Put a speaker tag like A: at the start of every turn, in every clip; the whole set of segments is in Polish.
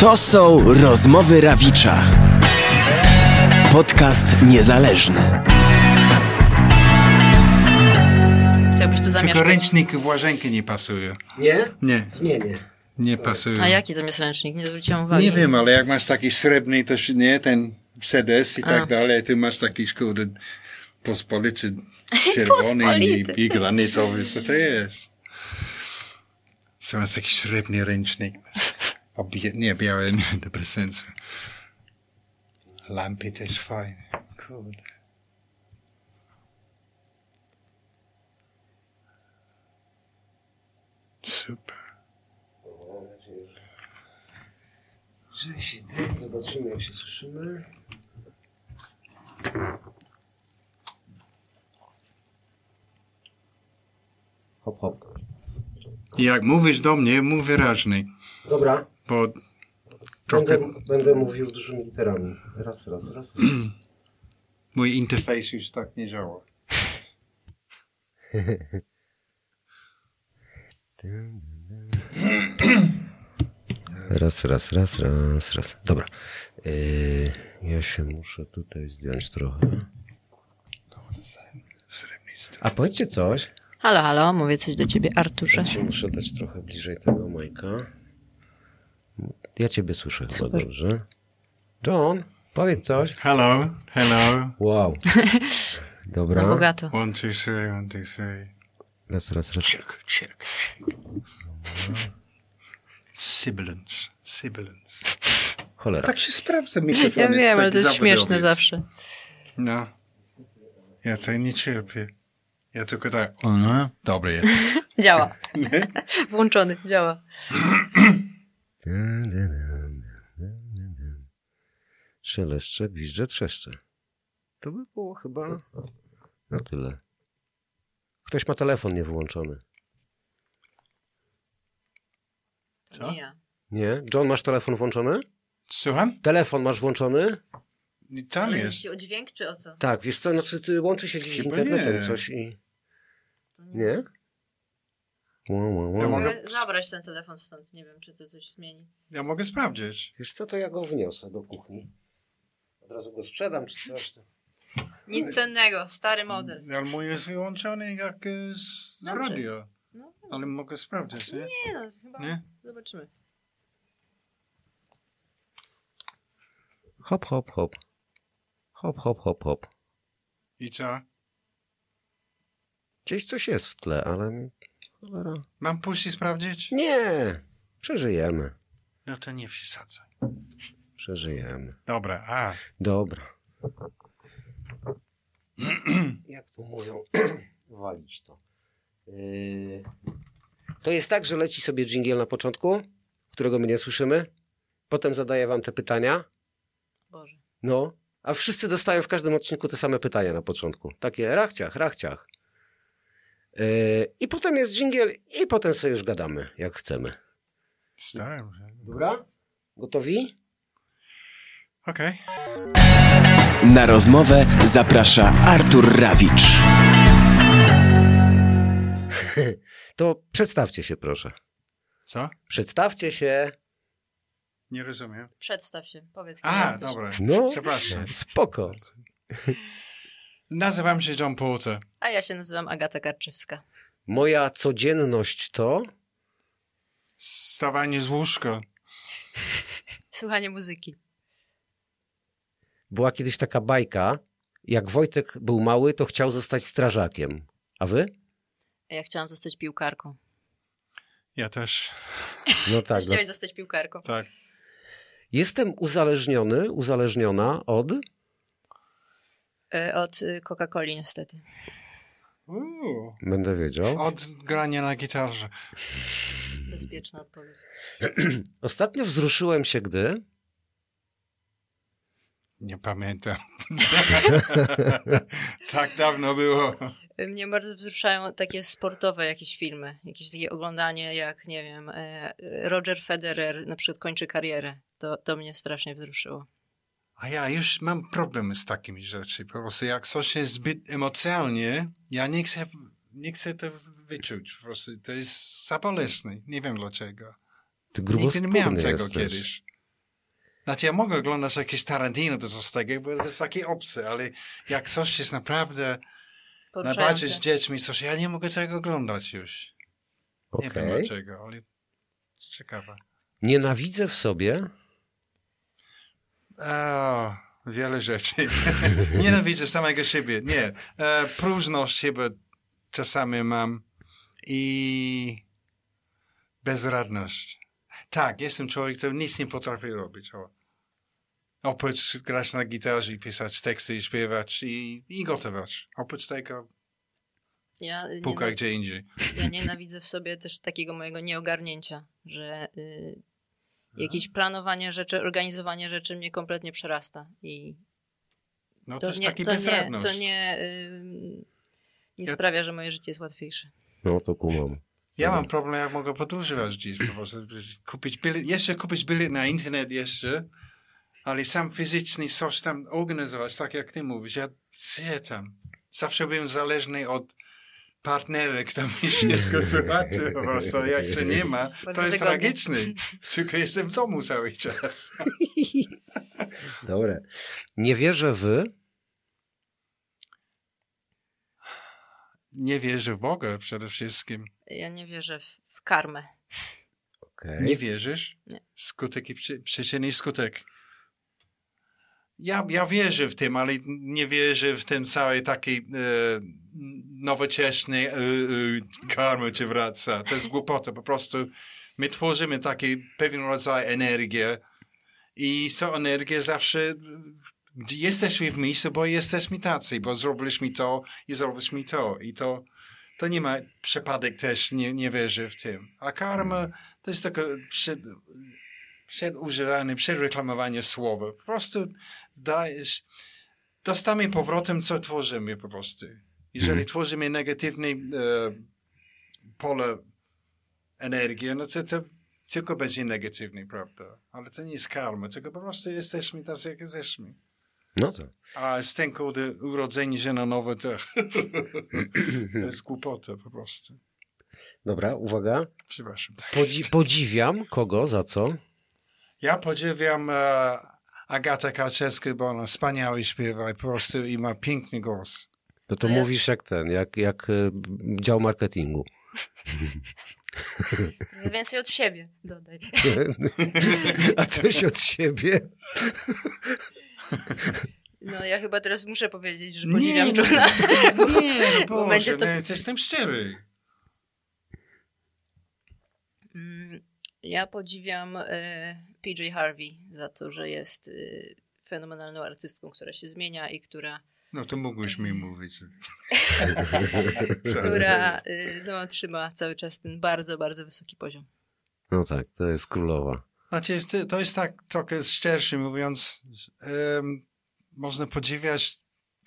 A: To są rozmowy Rawicza. Podcast niezależny.
B: Chciałbyś tu zamieszkać?
C: Tylko ręcznik w łazienkę nie pasuje.
D: Nie?
C: Nie,
D: Zmienię.
C: nie pasuje.
B: A jaki to jest ręcznik? Nie zwróciłam uwagi.
C: Nie wiem, ale jak masz taki srebrny, to się- nie, ten sedes i tak
B: A.
C: dalej, ty masz taki szkody pospolity czerwony i,
B: Pospolity.
C: i granitowy, co to jest? Co masz taki srebrny ręcznik? Nie, biały, nie, to bez sensu. Lampy też fajne, kurde. Super.
D: Że się zobaczymy jak się słyszymy. Hop, hop.
C: Jak mówisz do mnie, mów wyraźniej,
D: Dobra,
C: bo trochę
D: będę, będę mówił dużymi literami. Raz, raz, raz.
C: mój interfejs już tak nie działa.
D: Raz, raz, raz, raz, raz. Dobra. Yy, ja się muszę tutaj zdjąć trochę. A powiedzcie coś.
B: Halo, halo, mówię coś do ciebie, Arturze.
D: Ja się muszę dać trochę bliżej tego majka. Ja ciebie słyszę chyba dobrze. John, powiedz coś.
C: Hello, hello.
D: Wow. Dobra.
B: No bogato.
C: One, two, three, one, two, three.
D: Raz, raz, raz.
C: Check, check. Sibilance, sibilance.
D: Cholera.
C: Tak się sprawdza mikrofony.
B: Ja wiem, ale to jest
C: zawodowiec.
B: śmieszne zawsze.
C: No. Ja to nie cierpię. Ja tylko tak, no, dobry jest.
B: Działa. Włączony, działa.
D: Szeleszcze, gwizdże, trzeszcze. To by było chyba na tyle. Ktoś ma telefon niewyłączony.
C: Co?
B: Nie ja.
D: Nie? John, masz telefon włączony?
C: Słucham?
D: Telefon masz włączony?
C: Tam
B: Ale
C: jest.
B: o dźwięk czy o co?
D: Tak, wiesz co, znaczy ty łączy się gdzieś z internetem
C: nie.
D: coś i...
B: To
D: Nie?
C: Ja mogę-
B: zabrać ten telefon stąd, nie wiem, czy to coś zmieni.
C: Ja mogę sprawdzić.
D: Wiesz co, to ja go wniosę do kuchni. Od razu go sprzedam czy coś.
B: Nic cennego, stary model.
C: Ale mój jest wyłączony jak e, z
B: Dobrze.
C: radio.
B: No,
C: Ale mogę sprawdzić, nie?
B: nie no, chyba
C: Nie?
B: zobaczymy.
D: Hop, hop, hop. Hop, hop, hop, hop.
C: I co?
D: Gdzieś coś jest w tle, ale... Cholera.
C: Mam puścić sprawdzić?
D: Nie! Przeżyjemy.
C: No to nie przesadzaj.
D: Przeżyjemy.
C: Dobra, a.
D: Dobra. Jak to mówią? Walić to. Yy... To jest tak, że leci sobie dżingiel na początku, którego my nie słyszymy. Potem zadaję wam te pytania.
B: Boże.
D: No. A wszyscy dostają w każdym odcinku te same pytania na początku. Takie rachciach, rachciach. Yy... I potem jest dżingiel i potem sobie już gadamy, jak chcemy.
C: Staram się.
D: Dobra? Gotowi?
C: Okej.
A: Na rozmowę zaprasza Artur Rawicz.
D: To przedstawcie się, proszę.
C: Co?
D: Przedstawcie się.
C: Nie rozumiem.
B: Przedstaw się, powiedz
C: A,
B: jesteś.
C: dobra.
D: No.
C: Przepraszam.
D: Spoko.
C: Nazywam się John Porter.
B: A ja się nazywam Agata Karczewska.
D: Moja codzienność to.
C: Stawanie z łóżka.
B: Słuchanie muzyki.
D: Była kiedyś taka bajka. Jak Wojtek był mały, to chciał zostać strażakiem. A wy?
B: Ja chciałam zostać piłkarką.
C: Ja też.
D: No tak.
B: Też chciałeś zostać piłkarką.
C: Tak.
D: Jestem uzależniony, uzależniona od.
B: E, Od y, Coca-Coli niestety.
C: Uuu.
D: Będę wiedział.
C: Od grania na gitarze.
B: Bezpieczna odpowiedź.
D: Ostatnio wzruszyłem się, gdy.
C: Nie pamiętam. tak dawno było.
B: Mnie bardzo wzruszają takie sportowe jakieś filmy, jakieś takie oglądanie jak, nie wiem, e, Roger Federer na przykład kończy karierę. To, to mnie strasznie wzruszyło.
C: A ja już mam problemy z takimi rzeczy. Po prostu jak coś jest zbyt emocjonalnie, ja nie chcę, nie chcę to wyczuć. Po prostu to jest za bolesne. Nie wiem dlaczego.
D: Ty
C: Nigdy nie miałem tego
D: jesteś.
C: kiedyś. Znaczy ja mogę oglądać jakieś Tarantino to coś takiego, bo to jest takie obce, ale jak coś jest naprawdę najbardziej z dziećmi, coś, ja nie mogę tego oglądać już. Nie wiem dlaczego, ale ciekawe.
D: Nienawidzę w sobie.
C: O, wiele rzeczy. Nienawidzę samego siebie. Nie. E, próżność chyba czasami mam i bezradność. Tak, jestem człowiek, który nic nie potrafi robić. O. Oprócz grać na gitarze i pisać teksty i śpiewać i, i gotować. Oprócz tego
B: Ja,
C: puka
B: niena-
C: gdzie indziej.
B: ja nienawidzę w sobie też takiego mojego nieogarnięcia, że y, jakieś planowanie rzeczy, organizowanie rzeczy mnie kompletnie przerasta. I
C: No to,
B: nie,
C: taki
B: to nie, to nie, y, nie
C: Ja-
B: sprawia, że moje życie jest łatwiejsze.
D: No to kumam.
C: Ja mam problem, jak mogę podróżować dziś po prostu. Kupić bilet, jeszcze kupić bilet na internet jeszcze, ale sam fizycznie coś tam organizować, tak jak ty mówisz. Ja gdzie tam? Zawsze byłem zależny od kto mi wszystko zobaczy po prostu. Jak się nie ma, to
B: Bardzo
C: jest
B: wygodnie.
C: tragiczny. Tylko jestem w domu cały czas.
D: Dobre. Nie wierzę w...
C: Nie wierzę w Boga przede wszystkim.
B: Ja nie wierzę w, w karmę.
D: Okej.
C: Nie wierzysz?
B: Nie.
C: Skutek i przy, przyczyny i skutek. Ja, ja wierzę w tym, ale nie wierzę w ten cały taki e, nowoczesny e, e, karma czy wraca. To jest głupota. Po prostu my tworzymy taki pewien rodzaj energii i są energie zawsze jesteśmy w miejscu, bo jesteśmy tacy, bo zrobiliśmy to i zrobiliśmy to. I to, to nie ma przypadek też, nie, nie wierzę w tym. A karma to jest takie przed, przedreklamowanie słowa. Po prostu dajesz, dostamy powrotem, co tworzymy po prostu. Jeżeli
D: Mhm.
C: tworzymy negatywne e, pole energii, no to, to tylko będzie negatywne, prawda? Ale to nie jest karma, tylko po prostu jesteśmy tacy, jak jesteśmy.
D: No to.
C: A z tym kurde urodzenie się na nowo, to, to jest głupota po prostu.
D: Dobra, uwaga.
C: Przepraszam.
D: Podzi podziwiam kogo, za co?
C: Ja podziwiam e, Agatę Karczewską, bo ona wspaniale śpiewa po prostu i ma piękny głos.
D: No to
B: ja-
D: mówisz jak ten, jak, jak e, dział marketingu.
B: Więcej od siebie dodaj.
D: A coś od siebie?
B: No ja chyba teraz muszę powiedzieć, że podziwiam
C: nie, no,
B: Johna.
C: nie, no
B: Bo
C: Boże,
B: będzie to-
C: no, jestem szczery.
B: Mm, Ja podziwiam e, PJ Harvey za to, że jest e, fenomenalną artystką, która się zmienia i która,
C: No to mógłbyś mi mówić.
B: która e, no, trzyma cały czas ten bardzo, bardzo wysoki poziom.
D: No tak, to jest królowa.
C: Znaczy, to- to jest tak trochę szczerze mówiąc, em, można podziwiać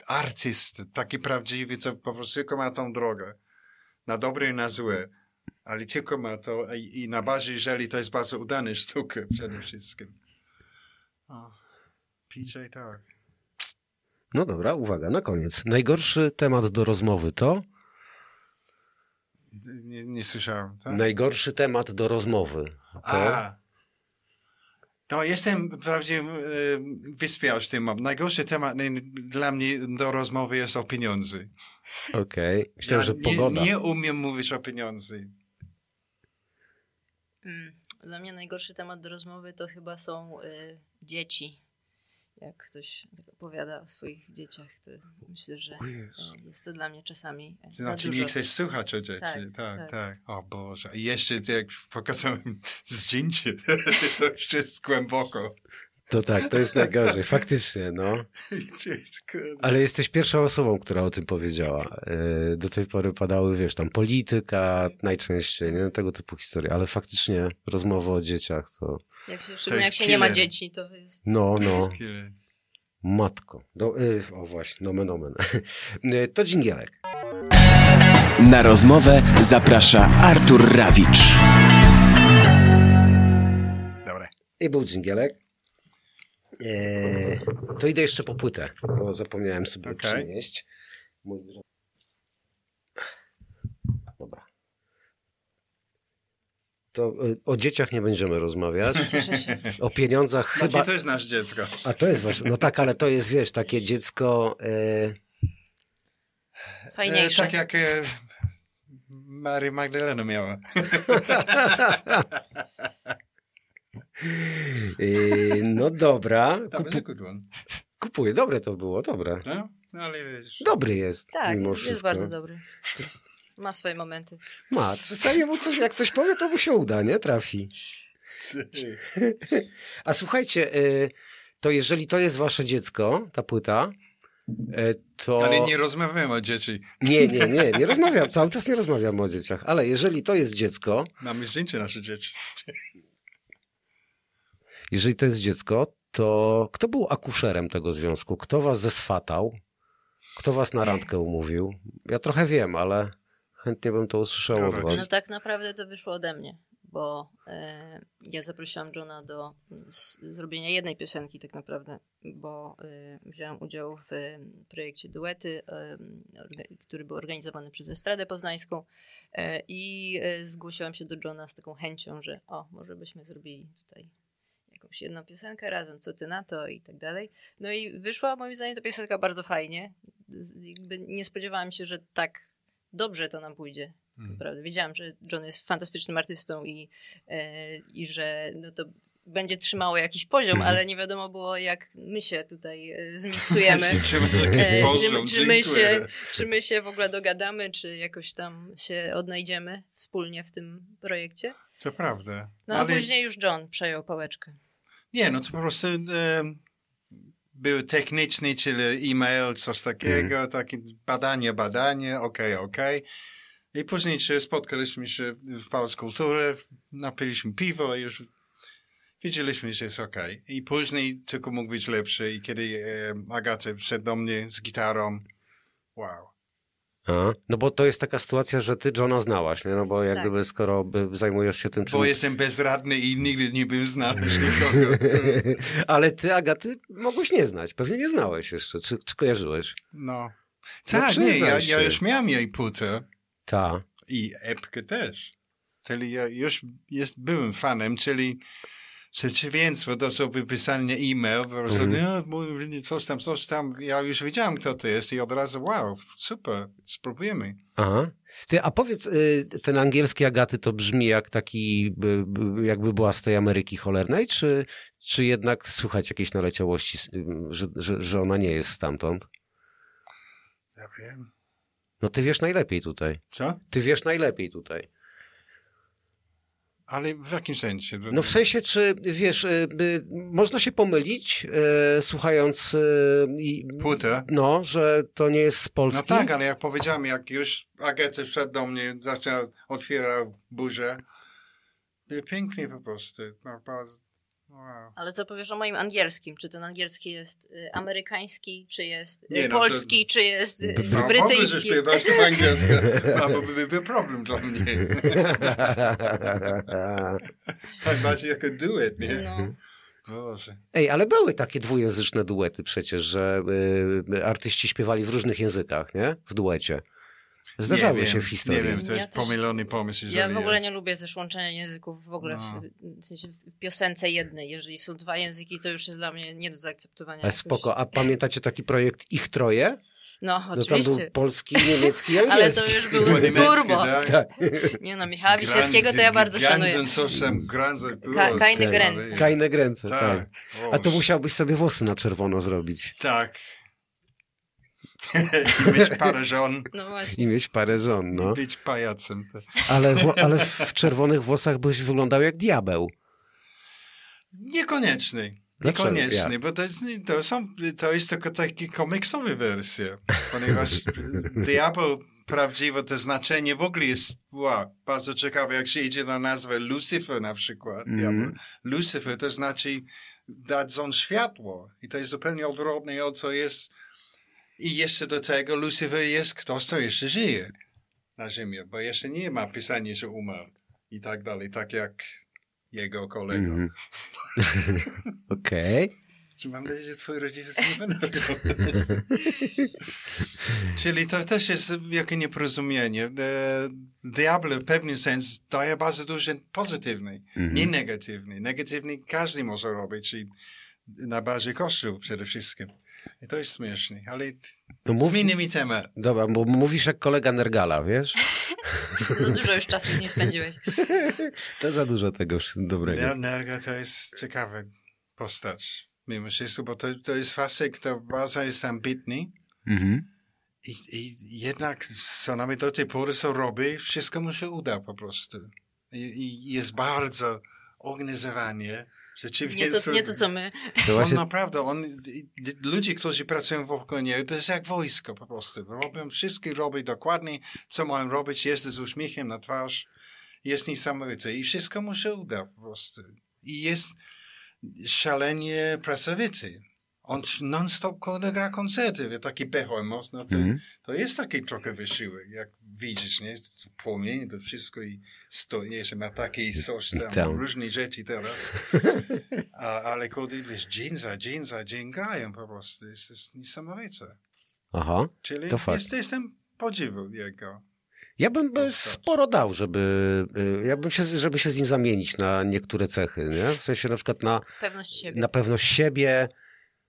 C: artystę, taki prawdziwy, co po prostu tylko ma tą drogę, na dobre i na złe, ale tylko ma to i, i na bazie, jeżeli to jest bardzo udane sztuka przede wszystkim. O, PJ tak.
D: No dobra, uwaga, na koniec. Najgorszy temat do rozmowy to?
C: Nie, nie słyszałem. Tak?
D: Najgorszy temat do rozmowy to?
C: A. No, jestem wprawdzie e, wyspiał z tym. Najgorszy temat nie- dla mnie do rozmowy jest o pieniądze.
D: Okej, myślałem,
C: Ja
D: że pogoda.
C: Nie, nie umiem mówić o pieniądze.
B: Mm, Dla mnie najgorszy temat do rozmowy to chyba są e, dzieci. Jak ktoś opowiada o swoich dzieciach, to myślę, że e, jest to dla mnie czasami e, za
C: znaczy
B: dużo.
C: nie chcesz słuchać o dzieci. Tak,
B: Tak,
C: tak.
B: tak.
C: O Boże. I jeszcze jak pokazałem zdjęcie, to jeszcze jest głęboko.
D: To tak, to jest najgorzej, faktycznie, no.
C: To.
D: Ale jesteś pierwszą osobą, która o tym powiedziała. E, Do tej pory padały, wiesz, tam polityka najczęściej, nie? Tego typu historie, ale faktycznie rozmowa o dzieciach to...
B: Jak się, szczególnie jak się nie ma dzieci, to jest
D: No, no, matko. Do, y, o właśnie, nomen omen. Y, To dżingielek.
A: Na rozmowę zaprasza Artur Rawicz.
C: Dobra.
D: I był dżingielek. E, to idę jeszcze po płytę, bo zapomniałem sobie
C: Okej.
D: przynieść. Mój Dobra. to y, o dzieciach nie będziemy rozmawiać. O pieniądzach
C: Znaczy,
D: chyba...
C: to jest nasze dziecko.
D: A to jest właśnie, no tak, ale to jest, wiesz, takie dziecko... E,
B: Fajniejsze.
C: E, tak jak e, Mary Magdalena miała.
D: e, no dobra,
C: a
D: kupu, kupuję. Dobre to było, dobre.
C: No? No, ale wiesz,
D: Dobry jest,
B: Tak,
D: mimo
B: jest
D: wszystko.
B: bardzo dobry. Ma swoje momenty.
D: Ma, czasami mu coś, jak coś powie, to mu się uda, nie? Trafi. A słuchajcie, e, to jeżeli to jest wasze dziecko, ta płyta, e, to...
C: Ale nie rozmawiamy o dzieci.
D: Nie, nie, nie, nie rozmawiam, cały czas nie rozmawiam o dzieciach, ale jeżeli to jest dziecko,
C: Mamy zdjęcie nasze dzieci.
D: Jeżeli to jest dziecko, to kto był akuszerem tego związku? Kto was zeswatał? Kto was na randkę umówił? Ja trochę wiem, ale chętnie bym to usłyszał od
C: Dobra.
D: was.
B: No tak naprawdę to wyszło ode mnie, bo e, ja zaprosiłam Johna do s, zrobienia jednej piosenki tak naprawdę, bo e, wziąłem udział w e, projekcie Duety, e, orga, który był organizowany przez Estradę Poznańską e, i e, zgłosiłam się do Johna z taką chęcią, że o, może byśmy zrobili tutaj jakąś jedną piosenkę razem, co ty na to i tak dalej. No i wyszła moim zdaniem ta piosenka bardzo fajnie. Jakby nie spodziewałam się, że tak dobrze to nam pójdzie.
C: Hmm.
B: Wiedziałam, że John jest fantastycznym artystą i, e, i że no to będzie trzymało jakiś poziom,
C: Mhm.
B: ale nie wiadomo było, jak my się tutaj e, zmiksujemy.
C: Czy,
B: E,
C: Poziom,
B: czy, czy, my się, czy my się w ogóle dogadamy, czy jakoś tam się odnajdziemy wspólnie w tym projekcie.
C: To prawda.
B: No a
C: Ale
B: później już John przejął pałeczkę.
C: Nie, no to po prostu e, był techniczny, czyli e-mail, coś takiego, takie badanie, badanie, okej, okej. I później czy spotkaliśmy się w Pałac Kultury, napiliśmy piwo i już wiedzieliśmy, że jest okej. I później tylko mógł być lepszy i kiedy e, Agata wszedł do mnie z gitarą, wow.
D: A? No bo to jest taka sytuacja, że ty Johna znałaś, nie? No bo jak
B: Tak.
D: gdyby skoro by zajmujesz się tym, czym...
C: Bo jestem bezradny i nigdy nie bym znaleźć nikogo.
D: Ale ty Agaty mogłeś nie znać, pewnie nie znałeś jeszcze, czy, czy kojarzyłeś?
C: No.
D: No
C: Tak, nie, ja, ja już miałem jej płytę
D: Ta.
C: i epkę też. Czyli ja już jest, byłem fanem, czyli przeciwieństwo do sobie pisania e-mail, po prostu
D: Mhm.
C: no, coś tam, coś tam. Ja już wiedziałem, kto to jest i od razu, wow, super, spróbujemy.
D: Aha. Ty, a powiedz, y, ten angielski Agaty to brzmi jak taki, by, by, jakby była z tej Ameryki cholernej, czy, czy jednak słychać jakieś naleciałości, y, że, że, że ona nie jest stamtąd?
C: Ja wiem.
D: No ty wiesz najlepiej tutaj.
C: Co?
D: Ty wiesz najlepiej tutaj.
C: Ale w jakim sensie?
D: No w sensie, czy wiesz, y, y, można się pomylić, y, słuchając,
C: Płytę?
D: no, że to nie jest z Polski.
C: No tak, ale jak powiedziałem, jak już Agata wszedł do mnie, zaczął, otwierał buzię, było pięknie po prostu. No, bardzo, wow.
B: Ale co powiesz o moim angielskim? Czy ten angielski jest y, amerykański, czy jest y,
C: Nie, no,
B: polski, czy jest y,
D: No,
C: No, mogę,
B: brytyjski?
C: po angielsku, albo by był problem dla mnie. Tak bardziej jako duet, nie?
B: No.
C: Boże.
D: Ej, ale były takie dwujęzyczne duety przecież, że y, artyści śpiewali w różnych językach, nie? W duecie. Zdarzały
C: nie
D: się
C: wiem,
D: w historii.
C: Nie wiem, to
B: Ja
C: jest
B: też-
C: pomylony pomysł,
B: Ja w ogóle
C: jest.
B: nie lubię też łączenia języków w ogóle
C: No.
B: w, w, sensie w piosence jednej. Jeżeli są dwa języki, to już jest dla mnie nie do zaakceptowania.
D: Ale
B: jakoś.
D: spoko. A pamiętacie taki projekt Ich Troje?
B: No,
D: No tam
B: oczywiście.
D: był polski, niemiecki i
B: Ale
D: angielski.
B: to już było turbo.
C: tak?
B: Nie no, Michała Wiśniewskiego to ja bardzo szanuję. Ka- Kajny
C: tak,
B: Gręce.
D: Kajne gręce, tak.
C: Tak.
D: A to musiałbyś sobie włosy na czerwono zrobić
C: Tak. I mieć parę żon
B: No
D: i
B: właśnie.
D: mieć parę żon, no.
C: i być pajacem. To.
D: Ale, ale w czerwonych włosach byś wyglądał jak diabeł.
C: Niekoniecznie.
D: Dlaczego?
C: Niekoniecznie,
D: Jak?
C: bo to jest, to, są, to jest tylko takie komiksowe wersje, ponieważ diabeł prawdziwe to znaczenie w ogóle jest wow, bardzo ciekawe, jak się idzie na nazwę Lucifer na przykład. Diabeł. Lucifer to znaczy dać on światło i to jest zupełnie odwrotnie od co jest i jeszcze do tego Lucifer jest ktoś, kto jeszcze żyje na ziemi, bo jeszcze nie ma pisania, że umarł i tak dalej, tak jak jego kolega.
D: Mhm. Okej.
C: Mam nadzieję, że twoi rodzice nie będą. Czyli to też jest wielkie nieporozumienie. E, Diablo w pewnym sensie daje bardzo dużo pozytywny,
D: Mhm.
C: nie negatywny. Negatywny każdy może robić i na bazie kościół przede wszystkim. I to jest śmieszne, ale
D: No mów,
C: zmieni mi temat.
D: dobra, bo mówisz jak kolega Nergala, wiesz?
B: Za dużo już czasu z nim spędziłeś.
D: To za dużo tego już dobrego.
C: Ner- Nerga to jest ciekawa postać. Mimo wszystko, bo to, to jest facet, który bardzo jest ambitny
D: Mhm.
C: i, i jednak co nawet do tej pory co robi, wszystko mu się uda po prostu. I, i jest bardzo organizowanie. Rzeczywiście
B: Nie to, nie to co my.
D: To
C: On
D: właśnie,
C: naprawdę, on, i- i- ludzie, którzy pracują wokół niego, to jest jak wojsko po prostu. Robią, wszystkie robią dokładnie, co mają robić, jest z uśmiechem na twarz, jest niesamowite i wszystko mu się uda po prostu. I jest szalenie pracowity. On non-stop gra koncerty, wie, taki behemoth, no to,
D: Mhm.
C: to jest taki trochę wysiłek, jak widzisz, nie? To Płomienie, to wszystko i sto, jeszcze ma takie coś tam,
D: Tam.
C: różne rzeczy teraz. A, ale kurde, wiesz, dzień za dzień za dzień grają po prostu, jest, jest niesamowite.
D: Aha.
C: Czyli
D: To fakt.
C: jest, jestem podziwu jego.
D: Ja bym by
C: Postać.
D: sporo dał, żeby, y, ja bym się, żeby się z nim zamienić na niektóre cechy, nie? W sensie na przykład na,
B: Pewność siebie.
D: na pewność siebie.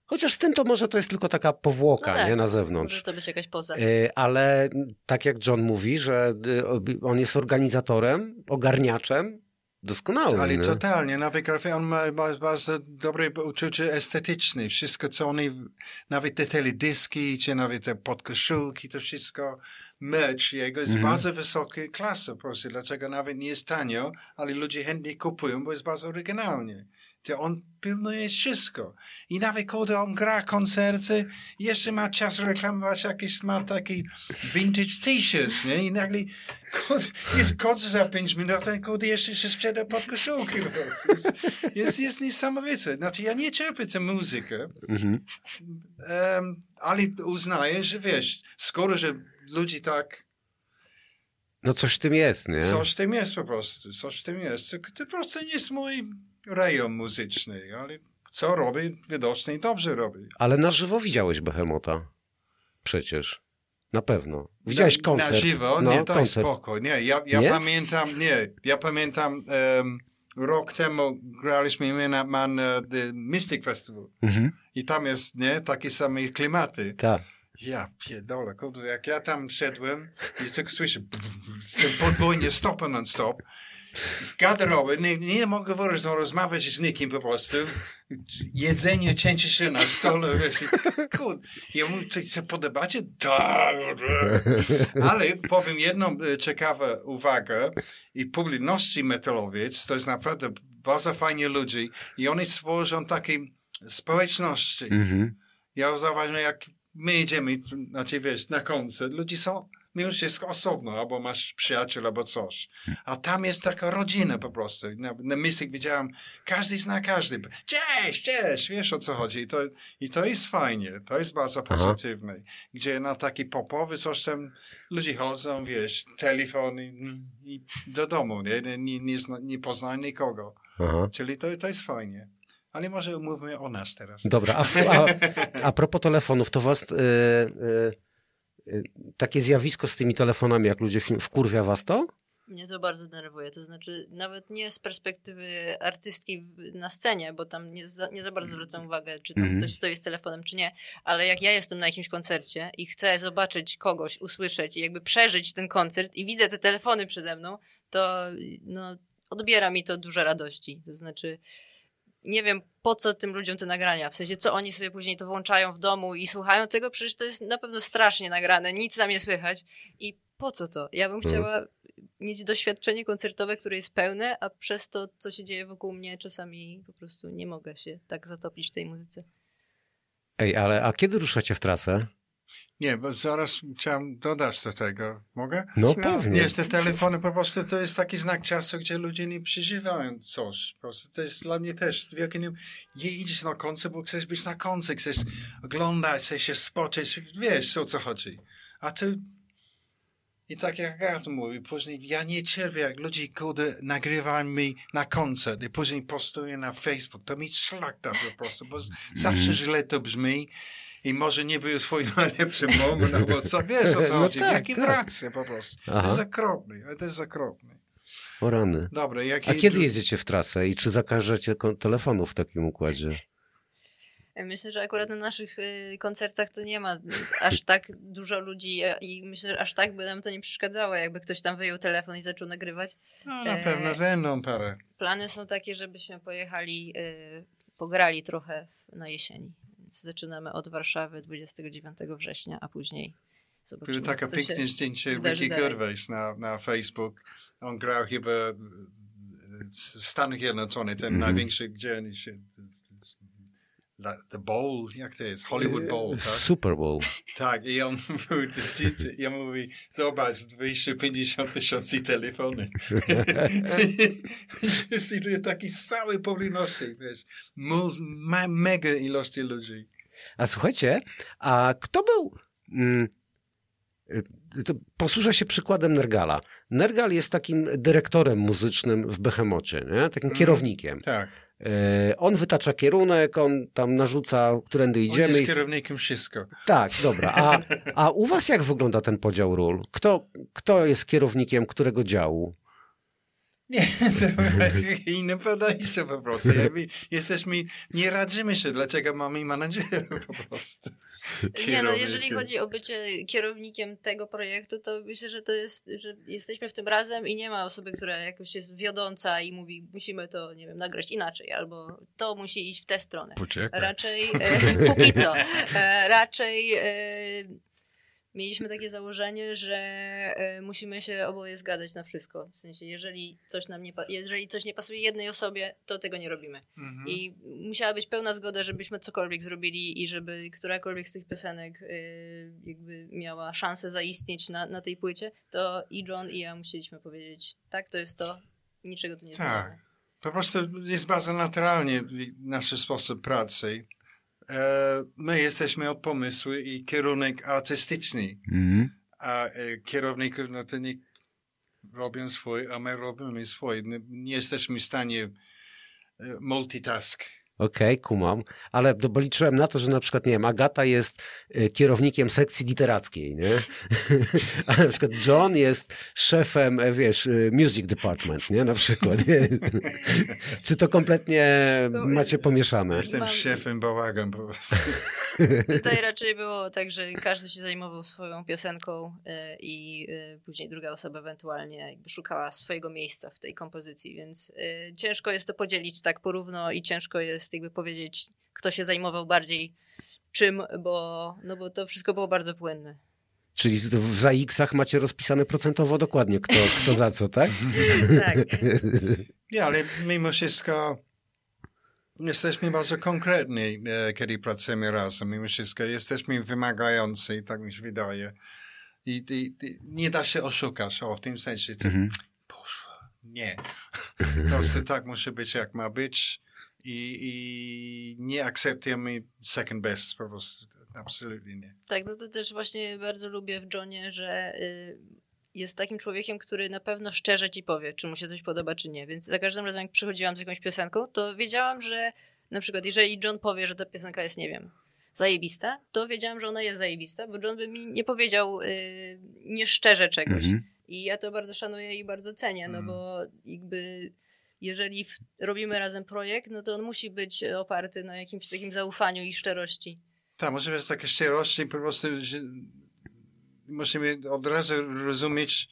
D: Chociaż z tym to może to jest tylko taka powłoka,
B: No tak,
D: nie? Na
B: Może
D: zewnątrz.
B: to być jakaś poza.
D: Y, Ale tak jak John mówi, że y, on jest organizatorem, ogarniaczem, doskonałym.
C: Ale
D: nie?
C: totalnie, nawet grafie, on ma, ma bardzo dobre uczucie estetyczne. Wszystko, co oni, nawet te teledyski, czy nawet te podkoszulki, to wszystko, merch jego jest
D: Mhm.
C: bardzo wysokiej klasy. Po prostu. Dlaczego nawet nie jest tanio, ale ludzie chętnie kupują, bo jest bardzo oryginalnie. To on pilnuje wszystko. I nawet kiedy on gra koncerty, jeszcze ma czas reklamować jakieś, ma taki vintage t-shirts, nie? I nagle kurde, jest koncert za pięć minut, a ten jeszcze się sprzeda pod koszulki. Jest, jest, jest niesamowite. Znaczy, ja nie cierpię tę muzykę,
D: Mhm.
C: em, ale uznaję, że wiesz, skoro, że ludzie tak,
D: No coś w tym jest, nie?
C: coś w tym jest po prostu, coś w tym jest. To, to po prostu nie jest mój rejon muzyczny, ale co robi, widocznie dobrze robi.
D: Ale na żywo widziałeś Behemota. Przecież. Na pewno. Widziałeś koncert.
C: Na żywo?
D: No,
C: nie, to
D: koncert.
C: spoko. Nie, ja, ja
D: Nie?
C: pamiętam, nie, ja pamiętam um, rok temu graliśmy na, na, na the Mystic Festival
D: Mhm.
C: i tam jest, nie, takie same klimaty.
D: Tak.
C: Ja pierdolę, jak ja tam szedłem i tylko słyszę podwójnie stopa non stop. W garderobie nie, nie mogę rozmawiać z nikim po prostu. Jedzenie cięcie się na stole. Kurde. Ja mówię, czy się podobacie? Tak. Ale powiem jedną e, ciekawą uwagę i publiczności metalowiec to jest naprawdę bardzo fajni ludzie i oni stworzą takie społeczności.
D: Mhm.
C: Ja zauważyłem, jak my idziemy, znaczy wiesz, na koncert, ludzie są mimo wszystko osobno, albo masz przyjaciół, albo coś. A tam jest taka rodzina po prostu. Na, na Mystic widziałem, każdy zna każdy. Cześć, cześć, wiesz o co chodzi. I to, i to jest fajnie, to jest bardzo pozytywne. Gdzie na taki popowy coś tam ludzie chodzą, wiesz, telefon i, i do domu, nie, nie, nie, nie, zna- nie poznają nikogo.
D: Aha.
C: Czyli to, to jest fajnie. Ale może umówmy o nas teraz.
D: Dobra, a, a, a propos telefonów, to was y, y, y, takie zjawisko z tymi telefonami, jak ludzie film, wkurwia was to?
B: Mnie to bardzo denerwuje. To znaczy, nawet nie z perspektywy artystki na scenie, bo tam nie za, nie za bardzo zwracam uwagę, czy tam
D: Mhm.
B: ktoś stoi z telefonem, czy nie. Ale jak ja jestem na jakimś koncercie i chcę zobaczyć kogoś, usłyszeć i jakby przeżyć ten koncert i widzę te telefony przede mną, to no, odbiera mi to dużo radości. To znaczy, nie wiem po co tym ludziom te nagrania. W sensie, co oni sobie później to włączają w domu i słuchają tego, przecież to jest na pewno strasznie nagrane, nic tam nie słychać. I po co to? Ja bym
D: Mhm.
B: chciała mieć doświadczenie koncertowe, które jest pełne, a przez to, co się dzieje wokół mnie, czasami po prostu nie mogę się tak zatopić w tej muzyce.
D: Ej, ale a kiedy ruszacie w trasę?
C: Nie, bo zaraz chciałem dodać do tego. Mogę?
D: No pewnie.
C: Nie, te telefony po prostu to jest taki znak czasu, gdzie ludzie nie przeżywają coś. Po prostu to jest dla mnie też wielkie nie... nie idziesz na koncert, bo chcesz być na koncert, chcesz oglądać, chcesz się spoczyć, wiesz o co chodzi. A tu I tak jak Agata mówi, później ja nie cierpię, jak ludzie kurde nagrywają mi na koncert i później postują na Facebook. To mi szlak tam po prostu, bo z- zawsze źle to brzmi i może nie był swój najlepszy moment, no bo co, wiesz o co
D: No
C: chodzi,
D: tak,
C: jaki
D: tak.
C: reakcja po prostu. To
D: Aha.
C: jest okropny, to jest okropny.
D: O rany.
C: Dobra.
D: A kiedy jedziecie w trasę i czy zakażecie telefonu w takim układzie?
B: Myślę, że akurat na naszych y, koncertach to nie ma aż tak dużo ludzi e, i myślę, że aż tak by nam to nie przeszkadzało, jakby ktoś tam wyjął telefon i zaczął nagrywać.
C: No, na
B: e,
C: pewno będą parę.
B: Plany są takie, żebyśmy pojechali, y, pograli trochę na jesieni. Więc zaczynamy od Warszawy 29 września, a później zobaczymy,
C: Było takie piękne zdjęcie Ricky. Gervais na, na Facebook. On grał chyba w Stanach Zjednoczonych, ten
D: Mhm.
C: największy, gdzie oni się... The Bowl, jak to jest? Hollywood Bowl, tak?
D: Super Bowl.
C: Tak, i on mówił on mówi, zobacz, 250 tysięcy telefony. I taki cały powinności, wiesz, ma, mega ilości ludzi.
D: A słuchajcie, a kto był... Mm, y, posłużę się przykładem Nergala. Nergal jest takim dyrektorem muzycznym w Behemocie, nie? takim
C: Mhm.
D: kierownikiem.
C: Tak,
D: E, on wytacza kierunek, on tam narzuca, którędy
C: on
D: idziemy.
C: jest
D: i-
C: kierownikiem wszystko.
D: Tak, dobra. A, a u was jak wygląda ten podział ról? Kto, kto jest kierownikiem którego działu?
C: Nie, to inne podejście po prostu. Jakby jesteśmy, nie radzimy się, dlaczego mamy menadżerów po prostu.
B: Nie no, jeżeli chodzi o bycie kierownikiem tego projektu, to myślę, że to jest, że jesteśmy w tym razem i nie ma osoby, która jakoś jest wiodąca i mówi, musimy to, nie wiem, nagrać inaczej, albo to musi iść w tę stronę.
C: Poczekaj.
B: Raczej, e, póki co, e, raczej e, mieliśmy takie założenie, że e, musimy się oboje zgadzać na wszystko. W sensie, jeżeli coś nam nie, jeżeli coś nie pasuje jednej osobie, to tego nie robimy.
C: Mhm.
B: I musiała być pełna zgoda, żebyśmy cokolwiek zrobili i żeby którakolwiek z tych piosenek y, jakby miała szansę zaistnieć na, na tej płycie, to i John i ja musieliśmy powiedzieć, tak, to jest to, niczego tu nie
C: Tak.
B: zmieniamy.
C: Po prostu jest bardzo naturalnie nasz sposób pracy. E, my jesteśmy od pomysłu i kierunek artystyczny, a e, kierowników, no to nie robią swój, a my robimy swój. Nie, nie jesteśmy w stanie e, multitask.
D: Okej, kumam. Ale do- bo liczyłem na to, że na przykład, nie wiem, Agata jest y, kierownikiem sekcji literackiej, nie? A na przykład John jest szefem, e, wiesz, y, music department, nie? Na przykład. Nie? Czy to kompletnie macie pomieszane?
C: Jestem
B: Mam-
C: szefem bałagan po prostu.
B: Tutaj raczej było tak, że każdy się zajmował swoją piosenką y, i y, później druga osoba ewentualnie jakby szukała swojego miejsca w tej kompozycji, więc y, ciężko jest to podzielić tak porówno i ciężko jest jakby powiedzieć, kto się zajmował bardziej czym, bo, no bo to wszystko było bardzo płynne.
D: Czyli w ZAX-ach macie rozpisane procentowo dokładnie, kto, kto za co, tak?
B: Tak.
C: Nie, ale mimo wszystko jesteśmy bardzo konkretni, e, kiedy pracujemy razem. Mimo wszystko jesteśmy wymagający, tak mi się wydaje. I, i, i nie da się oszukać o, w tym sensie, że
D: Mhm.
C: poszło. Nie. Po prostu tak musi być, jak ma być. I, i nie akceptujemy second best, po prostu. Absolutnie nie.
B: Tak, no to też właśnie bardzo lubię w Johnie, że y, jest takim człowiekiem, który na pewno szczerze ci powie, czy mu się coś podoba, czy nie. Więc za każdym razem, jak przychodziłam z jakąś piosenką, to wiedziałam, że na przykład, jeżeli John powie, że ta piosenka jest, nie wiem, zajebista, to wiedziałam, że ona jest zajebista, bo John by mi nie powiedział y, nieszczerze czegoś.
D: Mhm.
B: I ja to bardzo szanuję i bardzo cenię, no
C: Mm.
B: bo jakby jeżeli w, robimy razem projekt, no to on musi być oparty na jakimś takim zaufaniu i szczerości.
C: Tak, może być takie szczerości, po prostu, że musimy od razu rozumieć,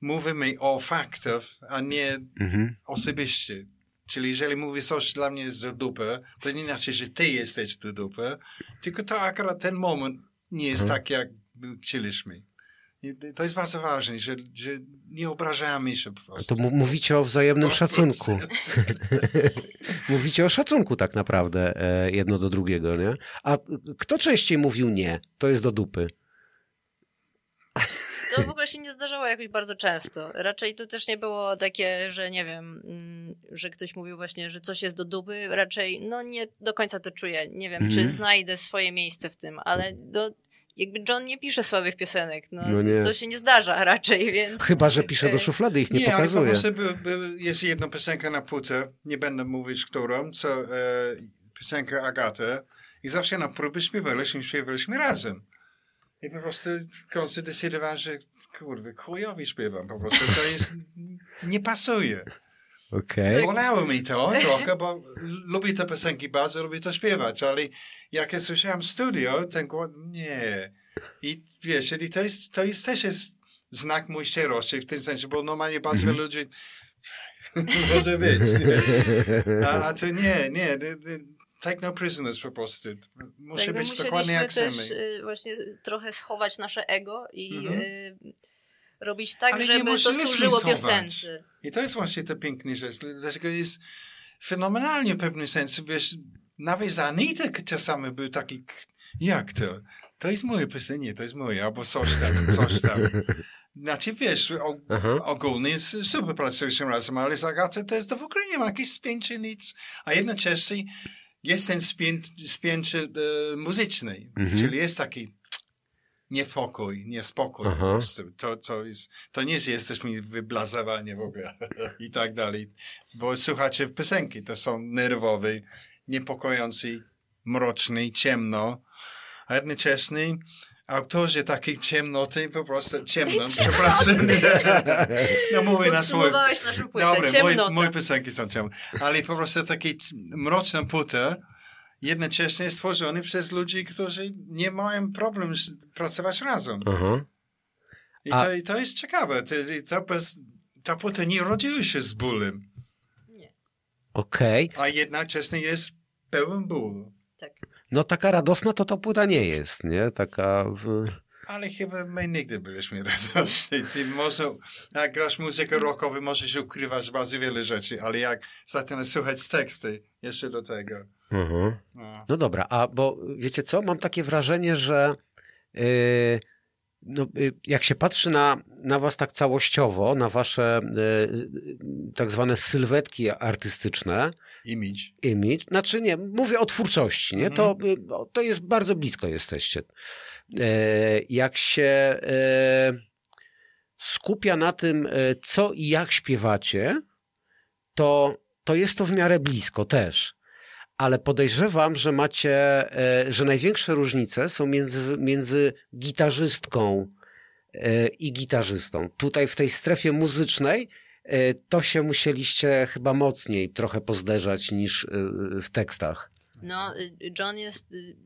C: mówimy o faktach, a nie
D: Mhm.
C: osobiście. Czyli jeżeli mówisz coś dla mnie jest do dupy, to nie znaczy, że ty jesteś do dupy, tylko to akurat ten moment nie jest
D: Mhm.
C: tak, jak chcieliśmy. To jest bardzo ważne, że, że nie obrażamy się po
D: To
C: prostu.
D: mu- mówicie o wzajemnym
C: O,
D: szacunku. mówicie o szacunku tak naprawdę e, jedno do drugiego, nie? A kto częściej mówił nie? To jest do dupy.
B: To w ogóle się nie zdarzało jakoś bardzo często. Raczej to też nie było takie, że nie wiem, mm, że ktoś mówił właśnie, że coś jest do dupy. Raczej, no nie do końca to czuję. Nie wiem,
D: Mhm.
B: czy znajdę swoje miejsce w tym, ale do, jakby John nie pisze słabych piosenek. No,
D: No nie.
B: To się nie zdarza raczej, więc...
D: Chyba, że pisze do szuflady, ich nie,
C: Nie, ale po
D: pokazuje.
C: prostu by, by, jest jedna piosenka na płytę, nie będę mówić którą, co e, piosenka Agaty i zawsze na próby śpiewaliśmy, śpiewaliśmy razem. I po prostu w końcu decydowałem, że kurwa, chujowi śpiewam po prostu, to jest, nie pasuje.
D: Okej.
C: Bolało mi to trochę, bo lubię te piosenki bardzo, lubię to śpiewać, ale jak ja słyszałem studio, ten głos, nie. I wiesz, czyli to jest, to jest też jest znak mój szczerości w tym sensie, bo normalnie bardzo wielu ludzi może być. A, a to nie, nie. Take no prisoners po prostu. Musi
B: tak, no
C: być dokładnie jak
B: też
C: chcemy.
B: y, właśnie trochę schować nasze ego i
C: Mhm.
B: y, robić tak,
C: Ale
B: żeby to służyło piosence.
C: I to jest właśnie to piękna rzecz, dlaczego jest fenomenalnie w pewnym sensie, wiesz, nawet za Anitę czasami był taki, jak to? To jest moje piosenka, nie, to jest moje, albo coś tam, coś tam. Znaczy, wiesz,
D: Aha.
C: ogólnie super pracujemy razem, ale z Agatą to jest to w ogóle nie ma jakichś spięcie, nic, a jednocześnie jest ten spię, spięcie e, muzyczny,
D: Mhm.
C: czyli jest taki niepokój, niespokój
D: Aha.
C: po prostu. To, to, jest, to nie jest, jesteśmy wyblazowani w ogóle i tak dalej. Bo słuchacie piosenki, to są nerwowe, niepokojące, mroczne, ciemno, a jednocześnie autorzy takiej ciemnoty, po prostu ciemno, przepraszam. No mówię na swój...
B: Naszą płytę,
C: Dobre, moje, moje piosenki są ciemne. Ale po prostu takie mroczne płyty jednocześnie stworzone przez ludzi, którzy nie mają problemu z- pracować razem.
D: Aha.
C: I
D: A-
C: to, i to jest ciekawe. To, i to, bez- ta płyta nie rodziła się z bólem,
B: Nie,
D: Okej.
C: a jednocześnie jest pełen bólu.
B: tak.
D: No taka radosna to ta płyta nie jest, nie? Taka... W...
C: Ale chyba my nigdy byliśmy radosni. Ty może, jak grasz muzykę rockową, możesz ukrywać bardzo wiele rzeczy, ale jak zaczynasz słuchać teksty, jeszcze do tego.
D: Mhm.
C: No.
D: Dobra, a bo wiecie co? Mam takie wrażenie, że yy, no, yy, jak się patrzy na, na was tak całościowo, na wasze yy, tak zwane sylwetki artystyczne,
C: Image.
D: image, znaczy nie, mówię o twórczości, nie? To, y, o, to jest bardzo blisko jesteście. E, jak się e, skupia na tym, e, co i jak śpiewacie, to, to jest to w miarę blisko też. Ale podejrzewam, że macie, e, że największe różnice są między, między gitarzystką e, i gitarzystą. Tutaj w tej strefie muzycznej e, to się musieliście chyba mocniej trochę pozderzać niż w tekstach.
B: No, y, John jest y,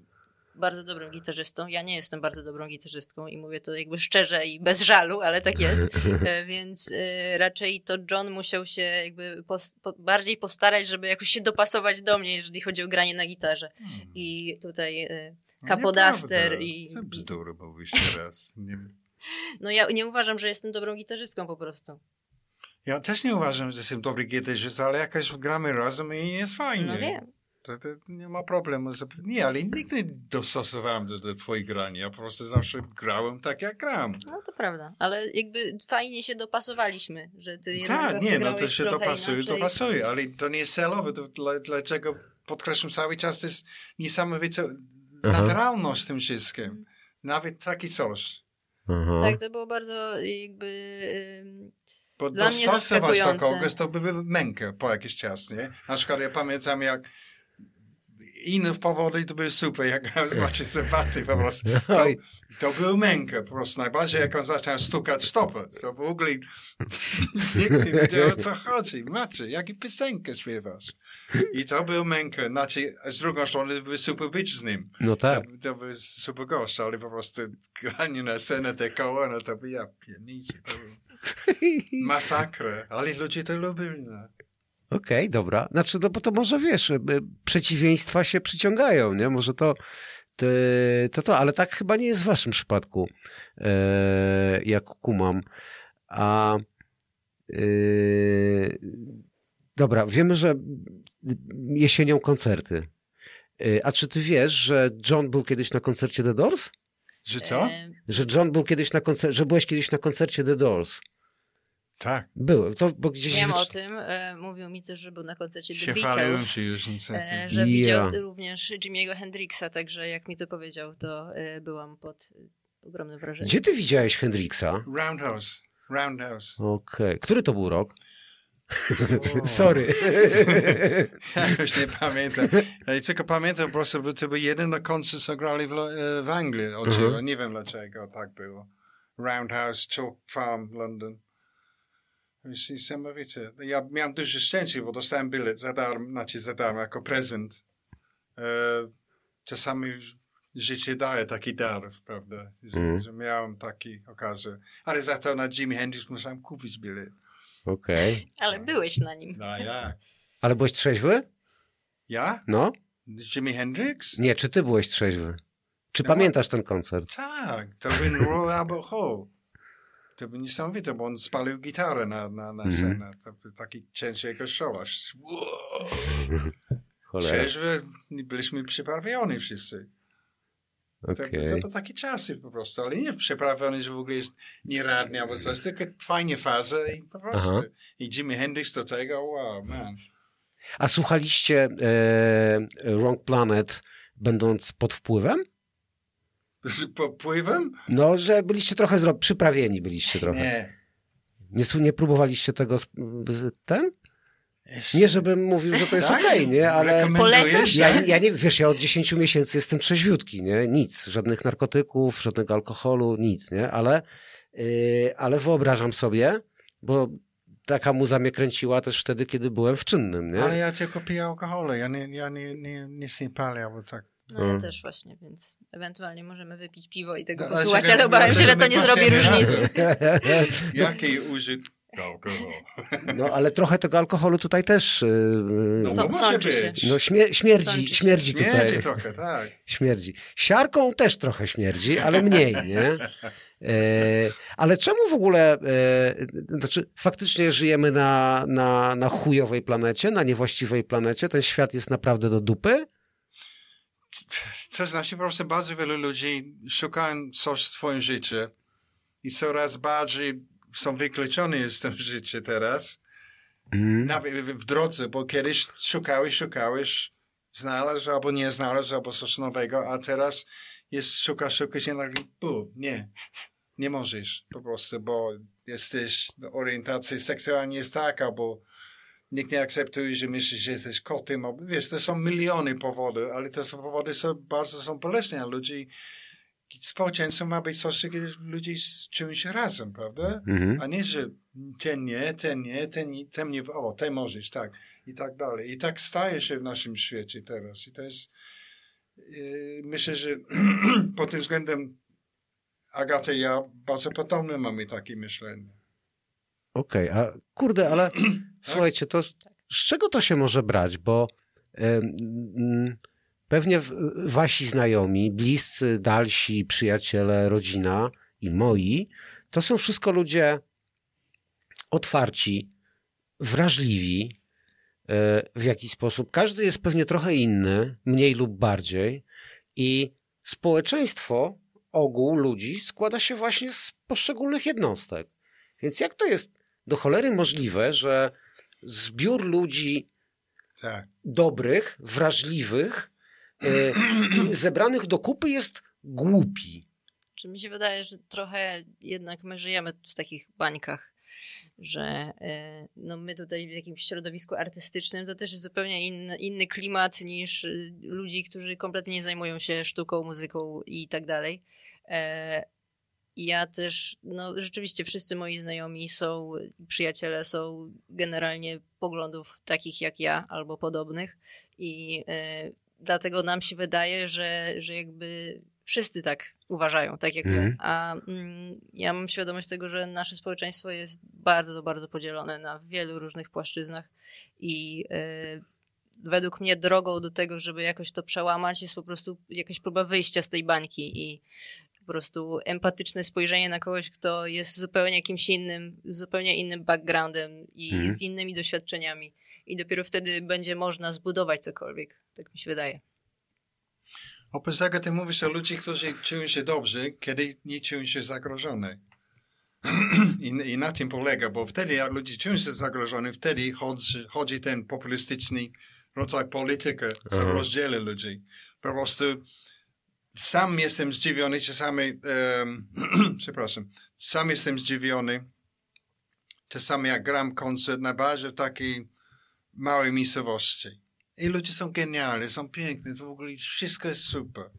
B: bardzo dobrym gitarzystą. Ja nie jestem bardzo dobrą gitarzystką i mówię to jakby szczerze i bez żalu, ale tak jest. E, Więc y, raczej to John musiał się jakby pos, po, bardziej postarać, żeby jakoś się dopasować do mnie, jeżeli chodzi o granie na gitarze. I tutaj y, Capodaster
C: Nieprawda.
B: i-
C: Co bzdury mówisz teraz? Nie.
B: no ja nie uważam, że jestem dobrą gitarzystką po prostu.
C: Ja też nie uważam, że jestem dobry gitarzysta, ale jakoś gramy razem i jest fajnie.
B: No wiem.
C: To, to nie ma problemu. Nie, ale nigdy nie dostosowałem do, do twojej grania. Ja po prostu zawsze grałem tak, jak gram.
B: No to prawda, ale jakby fajnie się dopasowaliśmy, że ty
C: Tak, nie, no to się dopasuje,
B: inaczej.
C: dopasuje, ale to nie jest celowe. To dla, dlaczego podkreślam cały czas, to jest niesamowita naturalność w tym wszystkim. Nawet taki coś.
D: Aha.
B: Tak, to było bardzo jakby...
C: Bo
B: Dla mnie
C: dostosować do kogoś to by było mękę po jakiś czas, nie? Na przykład ja pamiętam jak inne powody to były super, jak grałem z Maciej Sympatii po prostu. To,
D: Oj.
C: to był mękę po prostu. Najbardziej jak on zaczął stukać stopę. To w ogóle nikt nie wiedział o co chodzi. Maciej, jaki piosenkę śpiewasz? I to był mękę. Znaczy, z drugą strony to był super być z nim.
D: No tak.
C: To, to był super gość, ale po prostu granie na scenę te koło, no to by ja pierniczy. To był masakra. Ale ludzie to lubili. No.
D: Okej, dobra. Znaczy, no bo to może wiesz, y, przeciwieństwa się przyciągają, nie? Może to, to, to, to ale tak chyba nie jest w waszym przypadku, e, jak kumam. A e, dobra, wiemy, że jesienią koncerty. E, A czy ty wiesz, że John był kiedyś na koncercie The Doors?
C: Że co?
D: Że John był kiedyś na koncercie, że byłeś kiedyś na koncercie The Doors?
C: Tak.
D: Były. To, bo gdzieś
B: Wiem
D: wyczy-
B: o tym. E, mówił mi też, że był na koncercie The
C: Się
B: Beatles.
C: ci już niestety.
B: E, że
D: Ja.
B: widział również Jimmy'ego Hendrixa, także jak mi to powiedział, to e, byłam pod ogromnym wrażeniem.
D: Gdzie ty widziałeś Hendrixa?
C: Roundhouse. Roundhouse.
D: Okej. Który to był rok? Sorry.
C: Jakoś nie pamiętam. Ja tylko pamiętam po prostu, bo to był jedyny koncert, co grali w, e, w Anglii. Oczywiście.
D: Mhm.
C: Nie wiem dlaczego tak było. Roundhouse, Chalk Farm, London. To jest niesamowite. Ja miałem duże szczęście, bo dostałem bilet za darmo, znaczy za darmo, jako prezent. E, czasami życie daje taki dar, prawda? Że,
D: Mhm.
C: że miałem taki okazję. Ale za to na Jimi Hendrix musiałem kupić bilet.
D: Okej.
B: Ale byłeś na nim.
C: No jak?
D: Ale byłeś trzeźwy?
C: Ja?
D: No?
C: Jimi Hendrix?
D: Nie, czy ty byłeś trzeźwy? Czy
C: No.
D: pamiętasz ten koncert?
C: Tak, to był Royal Albert Hall. To był niesamowite, bo on spalił gitarę na, na, na
D: Mhm.
C: scenę. To był taki cięcie. Wow.
D: Cholera.
C: Trzeźwy, byliśmy przyprawieni wszyscy. To,
D: Okej.
C: to były takie czasy po prostu, ale nie przyprawiony, że w ogóle jest nieradny albo coś, tylko fajnie faza i po prostu.
D: Aha.
C: I Jimi Hendrix do tego, wow, man.
D: A słuchaliście e, Wrong Planet będąc pod wpływem?
C: Z popływem?
D: No, że byliście trochę zro... przyprawieni byliście trochę.
C: Nie.
D: Nie, nie próbowaliście tego z, ten?
C: Jeszcze-
D: Nie, żebym mówił, że to jest
C: Tak?
D: okej, nie? Ale
B: Polecasz?
D: ja,
C: tak?
D: ja nie, wiesz, ja od 10 miesięcy jestem trzeźwiutki, nie? Nic, żadnych narkotyków, żadnego alkoholu, nic, nie? Ale, yy, ale wyobrażam sobie, bo taka muza mnie kręciła też wtedy, kiedy byłem w czynnym, nie?
C: Ale ja tylko piję alkohol, ja, nie, ja nie, nie, nic nie palę, albo tak.
B: No ja
D: Mm.
B: też właśnie, więc ewentualnie możemy wypić piwo i tego
C: No, ale
B: posłuchać, ale obawiam się, że to nie zrobi różnicy.
C: Jaki użyt alkohol?
D: No, ale trochę tego alkoholu tutaj też yy,
C: No,
B: Są-
C: może
B: się.
C: być.
D: no, śmie śmierdzi,
B: Sączy się.
D: śmierdzi tutaj.
C: Śmierdzi trochę, tak.
D: Śmierdzi. Siarką też trochę śmierdzi, ale mniej, nie? E, ale czemu w ogóle, e, znaczy faktycznie żyjemy na, na, na chujowej planecie, na niewłaściwej planecie, ten świat jest naprawdę do dupy?
C: To znaczy po prostu bardzo wielu ludzi szukają coś w swoim życiu i coraz bardziej są wykluczeni z tym życia teraz.
D: Mm.
C: Nawet w, drodze, bo kiedyś szukałeś, szukałeś, znalazł albo nie znalazł, albo coś nowego, a teraz jest szukasz, szukasz i nagle, bu, nie, nie możesz po prostu, bo jesteś, orientacja seksualna jest taka, bo nikt nie akceptuje, że myślisz, że jesteś kotem, wiesz, to są miliony powodów, ale to są powody, są bardzo są bolesne, a ludzi, społeczeństwo ma być coś, gdzie ludzie czują się razem, prawda?
D: Mhm.
C: A nie, że ten nie, ten nie, ten, nie, ten nie, o, ten możesz, tak, i tak dalej. I tak staje się w naszym świecie teraz. I to jest, yy, myślę, że pod tym względem Agata i ja bardzo podobne mamy takie myślenie.
D: Okej, a kurde, ale słuchajcie, to z czego to się może brać? Bo pewnie wasi znajomi, bliscy, dalsi, przyjaciele, rodzina i moi, to są wszystko ludzie otwarci, wrażliwi e, w jakiś sposób. Każdy jest pewnie trochę inny, mniej lub bardziej i społeczeństwo, ogół ludzi składa się właśnie z poszczególnych jednostek. Więc jak to jest do cholery możliwe, że zbiór ludzi
C: Tak.
D: dobrych, wrażliwych, e, zebranych do kupy jest głupi.
B: Czy mi się wydaje, że trochę jednak my żyjemy w takich bańkach, że e, no my tutaj w jakimś środowisku artystycznym to też jest zupełnie inny, inny klimat niż y, ludzi, którzy kompletnie nie zajmują się sztuką, muzyką i tak dalej. E, Ja też, no rzeczywiście wszyscy moi znajomi są, przyjaciele są generalnie poglądów takich jak ja albo podobnych i e, dlatego nam się wydaje, że, że jakby wszyscy tak uważają, tak jak my.
D: Mhm.
B: A mm, ja mam świadomość tego, że nasze społeczeństwo jest bardzo, bardzo podzielone na wielu różnych płaszczyznach i e, według mnie drogą do tego, żeby jakoś to przełamać, jest po prostu jakaś próba wyjścia z tej bańki i po prostu empatyczne spojrzenie na kogoś, kto jest zupełnie jakimś innym, z zupełnie innym backgroundem i
D: Mhm.
B: z innymi doświadczeniami. I dopiero wtedy będzie można zbudować cokolwiek. Tak mi się wydaje.
C: Oprócz tego ty mówisz o ludzi, którzy czują się dobrze, kiedy nie czują się zagrożone. I, I na tym polega, bo wtedy jak ludzie czują się zagrożeni, wtedy chodzi, chodzi ten populistyczny rodzaj polityki, co
D: Aha.
C: rozdziela ludzi. Po prostu sam jestem zdziwiony, czasami, um, przepraszam, sam jestem zdziwiony, czasami jak gram koncert na bazie takiej małej miejscowości. I ludzie są genialni, są piękni, to w ogóle wszystko jest super.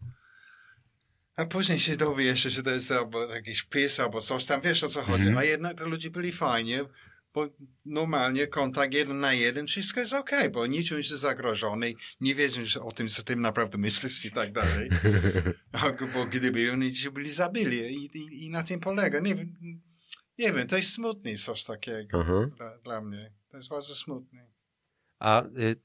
C: A później się dowiesz, że to jest albo jakiś pies, albo coś tam, wiesz o co chodzi.
D: Mhm.
C: A jednak to ludzie byli fajnie, bo normalnie kontakt jeden na jeden, wszystko jest okej, bo nie czują się zagrożeni, nie wiedzą o tym, co ty naprawdę myślisz i tak dalej. Bo gdyby oni ci byli zabili i, i, i na tym polega. Nie, wiem, nie wiem, to jest smutne coś takiego dla, dla mnie. To jest bardzo smutne.
D: A y,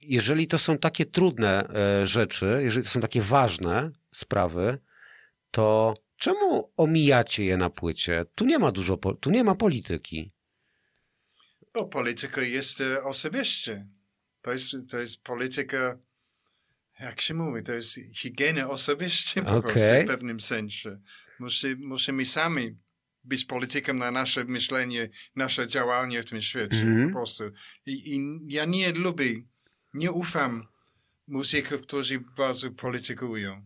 D: jeżeli to są takie trudne e, rzeczy, jeżeli to są takie ważne sprawy, to czemu omijacie je na płycie? Tu nie ma dużo, tu nie ma polityki.
C: Bo polityka jest e, osobiście. To jest, to jest polityka, jak się mówi, to jest higiena osobiście po prostu w pewnym sensie. Musi, musimy sami być politykiem na nasze myślenie, nasze działanie w tym świecie.
D: Mhm.
C: Po prostu. I, I ja nie lubię, nie ufam muzyków, którzy bardzo politykują.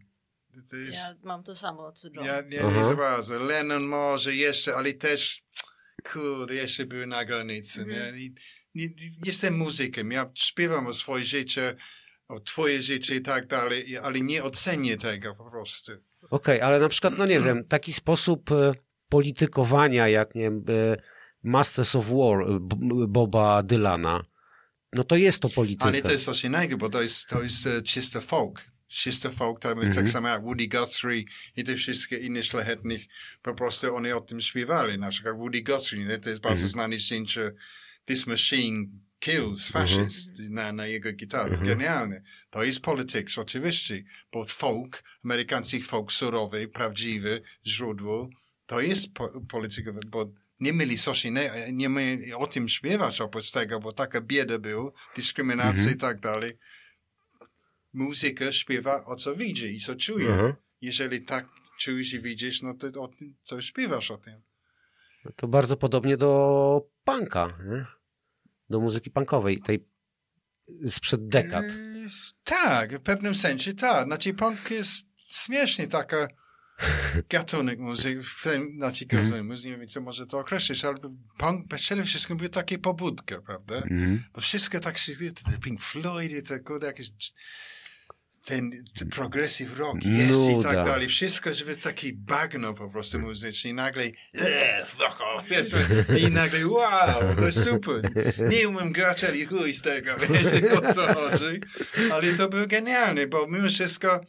C: To jest,
B: Ja mam to samo, co John.
C: ja, ja nie za bardzo. Lennon może jeszcze, ale też, kurde, jeszcze był na granicy.
B: Mhm.
C: Nie? I, nie, jestem muzykiem, ja śpiewam o swoje życie, o twoje życie i tak dalej, ale nie ocenię tego po prostu.
D: Okej, ale na przykład, no nie wiem, taki sposób e, politykowania, jak nie wiem, e, Masters of War e, Boba Dylana, no to jest to polityka.
C: Ale to jest coś innego, bo to jest, to jest czysto folk. Czysto folk, to jest
D: Mhm.
C: tak samo jak Woody Guthrie i te wszystkie inne szlachetnych, po prostu oni o tym śpiewali. Na przykład Woody Guthrie, nie? to jest bardzo
D: Mhm.
C: znany zdjęcie This Machine Kills Fascist na, na jego gitarze.
D: Mhm.
C: Genialne. To jest polityks, oczywiście, bo folk, amerykański folk surowy, prawdziwy, źródło, to jest po, polityka, bo nie mieli coś innego, nie mieli o tym śpiewać oprócz tego, bo taka bieda był, dyskryminacja
D: Mhm.
C: i tak dalej. Muzyka śpiewa o co widzi i co czuje.
D: Mhm.
C: Jeżeli tak czujesz i widzisz, no to o tym, to śpiewasz o tym.
D: To bardzo podobnie do punka, nie? do muzyki punkowej, tej sprzed dekad.
C: E, tak, w pewnym sensie tak. Znaczy punk jest śmiesznie taka gatunek muzyki, znaczy gatunek muzyki, nie wiem co może to określić, ale punk przede wszystkim był takie pobudka, prawda?
D: Mhm.
C: Bo wszystko tak się, Pink Floyd, kurde jakieś ten, ten progressive rock jest i tak dalej. Wszystko, żeby taki bagno po prostu muzyczny i nagle fuck off, i nagle wow, to jest super. Nie umiem grać, ale chuj z tego, wiesz, o co chodzi. Ale to było genialne, bo mimo wszystko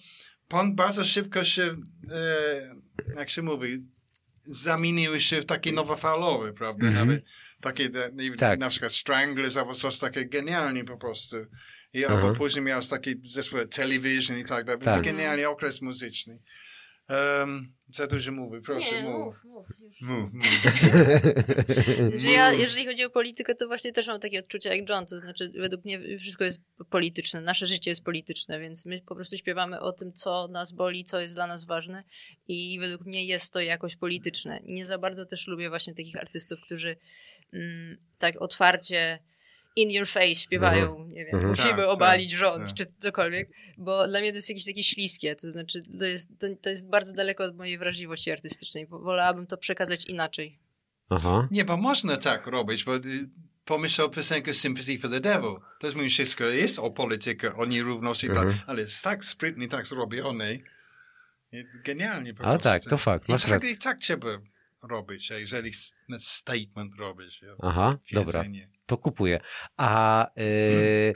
C: punk bardzo szybko się, e, jak się mówi, zamienił się w taki nowofalowy, prawda?
D: Mhm.
C: Nawet takie, de-
D: Tak.
C: na przykład Stranglers albo coś takie genialnie po prostu. I
D: Aha.
C: albo później miał taki zespół Television i tak dalej.
D: Tak.
C: Genialny okres muzyczny. Um, za dużo mówię, proszę
B: Nie,
C: mów.
B: mów, mów. Już.
C: Mów, mów.
B: Że ja, jeżeli chodzi o politykę, to właśnie też mam takie odczucia jak John. To znaczy, według mnie wszystko jest polityczne. Nasze życie jest polityczne, więc my po prostu śpiewamy o tym, co nas boli, co jest dla nas ważne. I według mnie jest to jakoś polityczne. Nie za bardzo też lubię właśnie takich artystów, którzy mm, tak otwarcie in your face śpiewają, nie wiem,
D: Mhm.
B: musimy
C: Tak, tak,
B: obalić rząd,
C: tak.
B: czy cokolwiek, bo dla mnie to jest jakieś takie śliskie, to znaczy to jest, to, to jest bardzo daleko od mojej wrażliwości artystycznej, wolałabym to przekazać inaczej.
D: Aha.
C: Nie, bo można tak robić, bo y, pomyśl o piosenkę Sympathy for the Devil. To jest wszystko jest o polityce, o nierówności,
D: Mhm.
C: tak, ale jest tak sprytnie, tak zrobione. I Genialnie po
D: A
C: prostu.
D: tak, to fakt,
C: I
D: masz
C: tak,
D: rację.
C: I tak trzeba robić, a jeżeli statement robisz.
D: Aha, dobra. To kupuję. A y,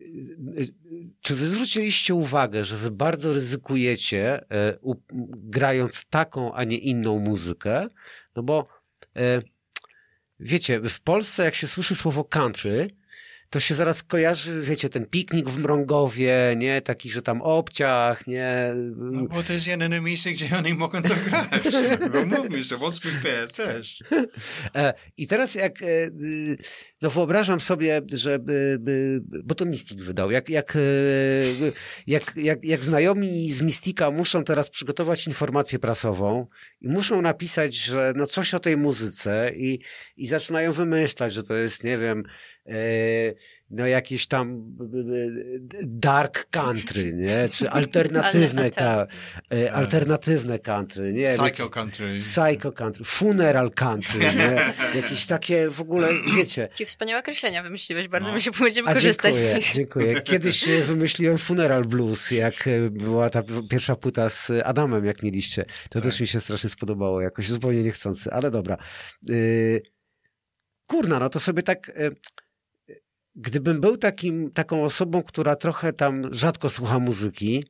D: y, czy wy zwróciliście uwagę, że wy bardzo ryzykujecie y, u, grając taką, a nie inną muzykę? No bo y, wiecie, w Polsce jak się słyszy słowo country, to się zaraz kojarzy, wiecie, ten piknik w Mrągowie, nie? Taki, że tam obciach, nie?
C: No bo to jest jedyne miejsce, gdzie oni mogą to grać. Bo mówmy się, bądźmy fair też.
D: E, I teraz jak, e, no wyobrażam sobie, że, y, bo to Mystic wydał, jak, jak, jak, jak, jak znajomi z Mystika muszą teraz przygotować informację prasową i muszą napisać, że no coś o tej muzyce i, i zaczynają wymyślać, że to jest, nie wiem, e, no jakieś tam e, dark country, nie? Czy alternatywne, ka, e, alternatywne country, nie?
C: Psycho country.
D: Psycho country, funeral country, nie? Jakieś takie w ogóle, wiecie.
B: Jakie wspaniałe określenia wymyśliłeś, bardzo
C: No.
B: my się będziemy
D: A
B: korzystać z
D: dziękuję, dziękuję. Kiedyś e, wymyśliłem funeral blues, jak e, była ta pierwsza płyta z Adamem, jak mieliście. To
C: Tak.
D: też mi się strasznie spodobało, jakoś zupełnie niechcący, ale dobra. Kurna, no to sobie tak... Gdybym był takim, taką osobą, która trochę tam rzadko słucha muzyki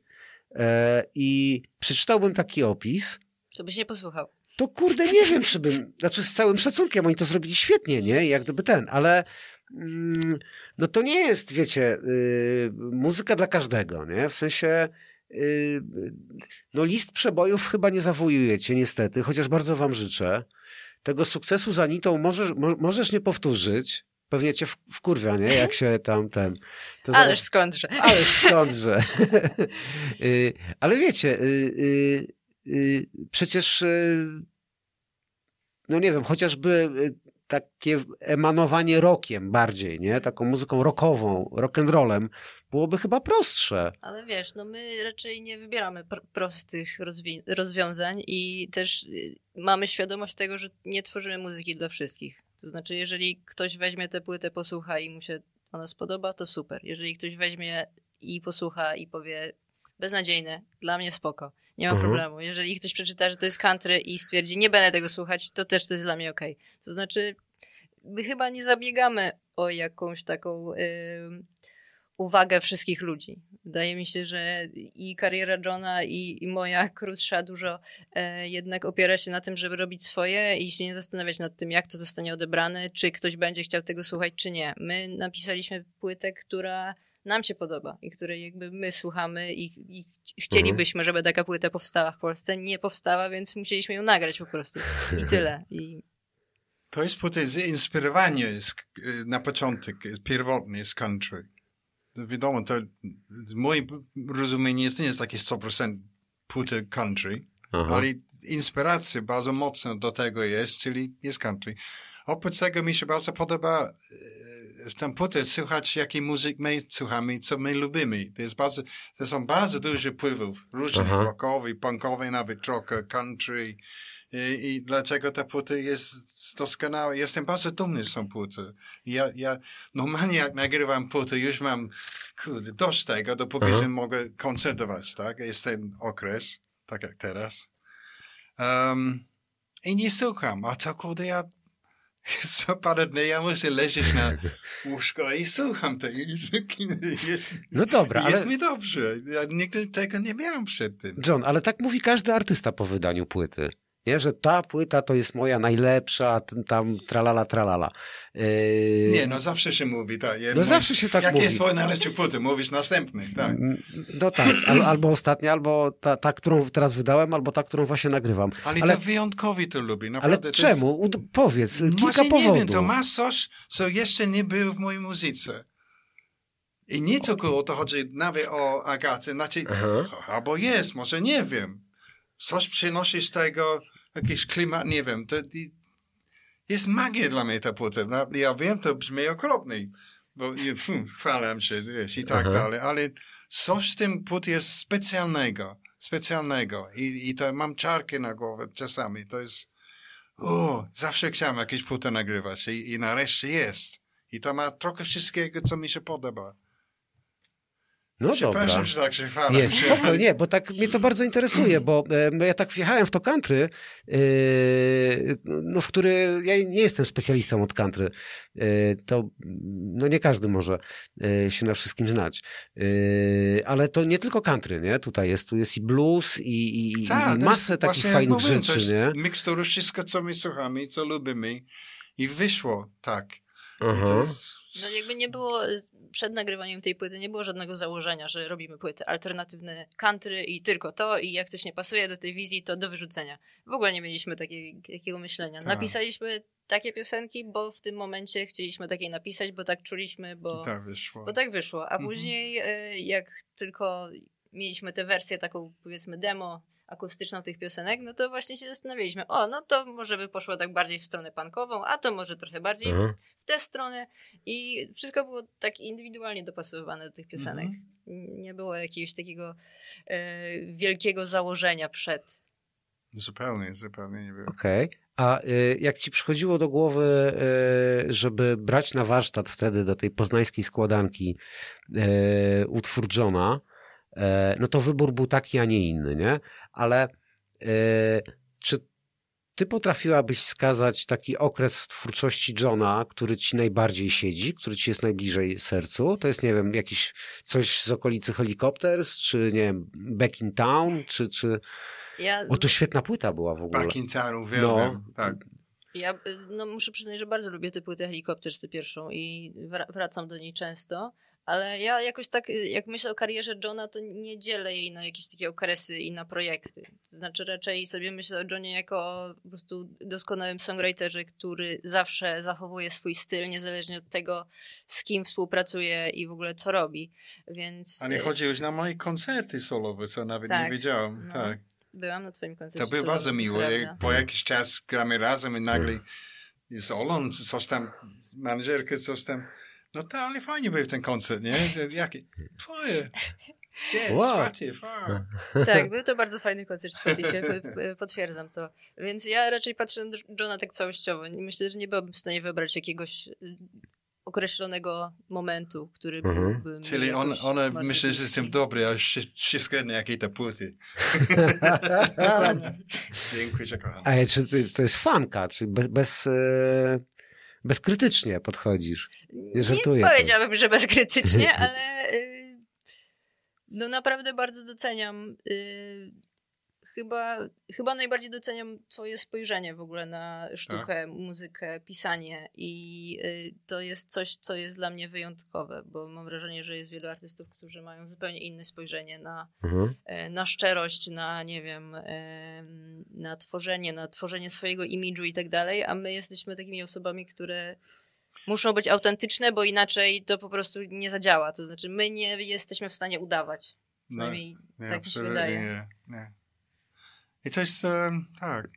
D: e, i przeczytałbym taki opis,
B: To byś nie posłuchał.
D: to kurde nie wiem, czy bym, znaczy z całym szacunkiem, oni to zrobili świetnie, nie? Jak gdyby ten, ale mm, no to nie jest, wiecie, y, muzyka dla każdego, nie? W sensie y, no list przebojów chyba nie zawojujecie niestety, chociaż bardzo wam życzę. Tego sukcesu z Anitą możesz, mo, możesz nie powtórzyć, pewnie cię w, wkurwia, nie? Jak się tam ten... To zaraz-
B: Ależ skądże.
D: Ależ skądże. Y, Ale wiecie, y, y, przecież, no nie wiem, chociażby takie emanowanie rockiem bardziej, nie? Taką muzyką rockową, rock'n'rollem, byłoby chyba prostsze.
B: Ale wiesz, no my raczej nie wybieramy pr- prostych rozwi- rozwiązań i też mamy świadomość tego, że nie tworzymy muzyki dla wszystkich. To znaczy, jeżeli ktoś weźmie tę płytę, posłucha i mu się ona spodoba, to super. Jeżeli ktoś weźmie i posłucha i powie beznadziejne, dla mnie spoko, nie ma
D: Mhm.
B: problemu. Jeżeli ktoś przeczyta, że to jest country i stwierdzi, nie będę tego słuchać, to też to jest dla mnie okej. To znaczy, my chyba nie zabiegamy o jakąś taką... ym, uwagę wszystkich ludzi. Wydaje mi się, że i kariera Johna, i, i moja krótsza dużo e, jednak opiera się na tym, żeby robić swoje i się nie zastanawiać nad tym, jak to zostanie odebrane, czy ktoś będzie chciał tego słuchać, czy nie. My napisaliśmy płytę, która nam się podoba i której jakby my słuchamy i, i ch- chcielibyśmy, żeby taka płyta powstała w Polsce. Nie powstała, więc musieliśmy ją nagrać po prostu. I tyle. I
C: To jest potem zainspirowanie y, na początek, pierwotnie z country. Wiadomo, to moje rozumienie to nie jest takie 100% płyta country,
D: Aha.
C: ale inspiracja bardzo mocno do tego jest, czyli jest country. Oprócz tego mi się bardzo podoba e, w tam płytę słuchać, jakiej muzyk my słuchamy, co my lubimy. To, jest bardzo, to są bardzo dużo wpływów różnych,
D: Aha.
C: punkowych, nawet trochę country. I, I dlaczego ta płyta jest doskonała? Jestem bardzo dumny z tą płytą. Ja, ja normalnie jak nagrywam płytę, już mam kurde, dość tego, dopóki
D: Aha.
C: że mogę koncertować, tak? Jest ten okres, tak jak teraz. Um, I nie słucham, a to kurde ja co parę dni ja muszę leżeć na łóżko i słucham tego. Jest,
D: No dobra, ale
C: jest mi dobrze. Ja nigdy tego nie miałem przed tym.
D: John, ale tak mówi każdy artysta po wydaniu płyty. Nie, że ta płyta to jest moja najlepsza, tam tralala, tralala. Yy,
C: Nie, no zawsze się mówi, tak. Ja
D: No
C: mówię,
D: zawsze się tak
C: Jakie
D: mówi.
C: jest twoje najlepsze płyty? Mówisz następny, tak.
D: Mm, No tak, al, albo ostatnia, albo ta, ta, którą teraz wydałem, albo ta, którą właśnie nagrywam.
C: Ale,
D: Ale,
C: to wyjątkowi to lubi.
D: ale
C: Naprawdę, to
D: czemu? Ud- Powiedz,
C: Jest...
D: kilka powodów.
C: nie wiem, to ma coś, co jeszcze nie było w mojej muzyce. I nie tylko o to chodzi nawet o Agatę, znaczy,
D: Aha.
C: albo jest, może nie wiem. Coś przynosi z tego jakiś klimat, nie wiem. To, jest magia dla mnie ta płyta. No, Ja wiem, to brzmi okropnie, bo hmm, chwalam się, wiesz, i tak
D: Aha.
C: dalej, ale coś w tym płyt jest specjalnego, specjalnego I, i to mam czarki na głowę czasami, to jest o, zawsze chciałem jakieś płytę nagrywać i, i nareszcie jest. I to ma trochę wszystkiego, co mi się podoba.
D: No
C: Przepraszam,
D: dobra.
C: że tak się chwalam.
D: Nie, spoko, nie, bo tak mnie to bardzo interesuje, bo e, ja tak wjechałem w to country, e, no, w który ja nie jestem specjalistą od country. E, to no nie każdy może e, się na wszystkim znać. E, ale to nie tylko country, nie? Tutaj jest, tu jest i blues i, i,
C: Tak,
D: i
C: to
D: masę takich fajnych
C: to
D: rzeczy,
C: jest
D: nie?
C: Mikstura wszystko, co my słuchamy, co lubimy i wyszło tak. I to jest...
B: No jakby nie było, przed nagrywaniem tej płyty nie było żadnego założenia, że robimy płyty alternatywne country i tylko to i jak coś nie pasuje do tej wizji, to do wyrzucenia. W ogóle nie mieliśmy takiej, takiego myślenia.
C: Tak.
B: Napisaliśmy takie piosenki, bo w tym momencie chcieliśmy takiej napisać, bo tak czuliśmy, bo,
C: I tak wyszło.
B: bo tak wyszło. A
C: Mhm.
B: później e, jak tylko mieliśmy tę wersję taką powiedzmy demo akustyczną tych piosenek, no to właśnie się zastanawialiśmy, o, no to może by poszło tak bardziej w stronę punkową, a to może trochę bardziej
D: Aha.
B: w tę stronę i wszystko było tak indywidualnie dopasowywane do tych piosenek.
C: Mhm.
B: Nie było jakiegoś takiego e, wielkiego założenia przed.
C: Zupełnie, zupełnie nie było.
D: Okej. A y, jak ci przychodziło do głowy, y, żeby brać na warsztat wtedy do tej poznańskiej składanki y, utwór Johna, no to wybór był taki, a nie inny, nie? Ale y, czy ty potrafiłabyś wskazać taki okres w twórczości Johna, który ci najbardziej siedzi, który ci jest najbliżej sercu? To jest, nie wiem, jakiś coś z okolicy Helicopters, czy nie wiem, Back in Town, czy... czy...
B: Ja,
D: O, to świetna płyta była w ogóle.
C: Back in town uwielbiam. Tak.
B: ja e, no, muszę przyznać, że bardzo lubię tę płytę Helikopter tę pierwszą i wra- wracam do niej często. Ale ja jakoś tak, e, jak myślę o karierze Johna, to nie dzielę jej na jakieś takie okresy i na projekty. To znaczy raczej sobie myślę o Johnie jako o po prostu doskonałym songwriterze, który zawsze zachowuje swój styl, niezależnie od tego, z kim współpracuje i w ogóle co robi. Więc
C: A nie
B: e,
C: chodziłeś na moje koncerty solowe, co nawet
B: Tak.
C: nie wiedziałem.
B: No.
C: Tak.
B: byłam na twoim koncercie.
C: To było bardzo miło.
B: prawda?
C: Po jakiś czas gramy razem i nagle jest Olon, coś tam, menedżerka, coś tam. No to, ale fajnie był ten koncert, nie? Jakie? Twoje. Gdzie?
D: Wow.
C: Spacie.
B: Tak, był to bardzo fajny koncert Spotify, potwierdzam to. Więc ja raczej patrzę na Johna tak całościowo. Myślę, że nie byłbym w stanie wybrać jakiegoś y, określonego momentu, który
D: Mhm.
B: byłby mi
C: Czyli on, one myślę, że jestem dobry, a wszy- wszystko jedno, jakie te płyty.
B: No ładnie.
C: Dziękuję, że kocham.
D: Ale czy to jest- to jest fanka, czy bez, bez, e, bezkrytycznie podchodzisz?
B: Nie
D: żartuję.
B: powiedziałabym, że bezkrytycznie, ale y, no naprawdę bardzo doceniam. Chyba, chyba najbardziej doceniam twoje spojrzenie w ogóle na sztukę,
C: Tak.
B: muzykę, pisanie i y, to jest coś, co jest dla mnie wyjątkowe, bo mam wrażenie, że jest wielu artystów, którzy mają zupełnie inne spojrzenie na,
D: Mhm.
B: e, na szczerość, na nie wiem, em, na tworzenie, na tworzenie swojego imidżu i tak dalej, a my jesteśmy takimi osobami, które muszą być autentyczne, bo inaczej to po prostu nie zadziała. To znaczy my nie jesteśmy w stanie udawać.
C: No,
B: tak mi się wydaje.
C: Nie, nie. I to jest, tak.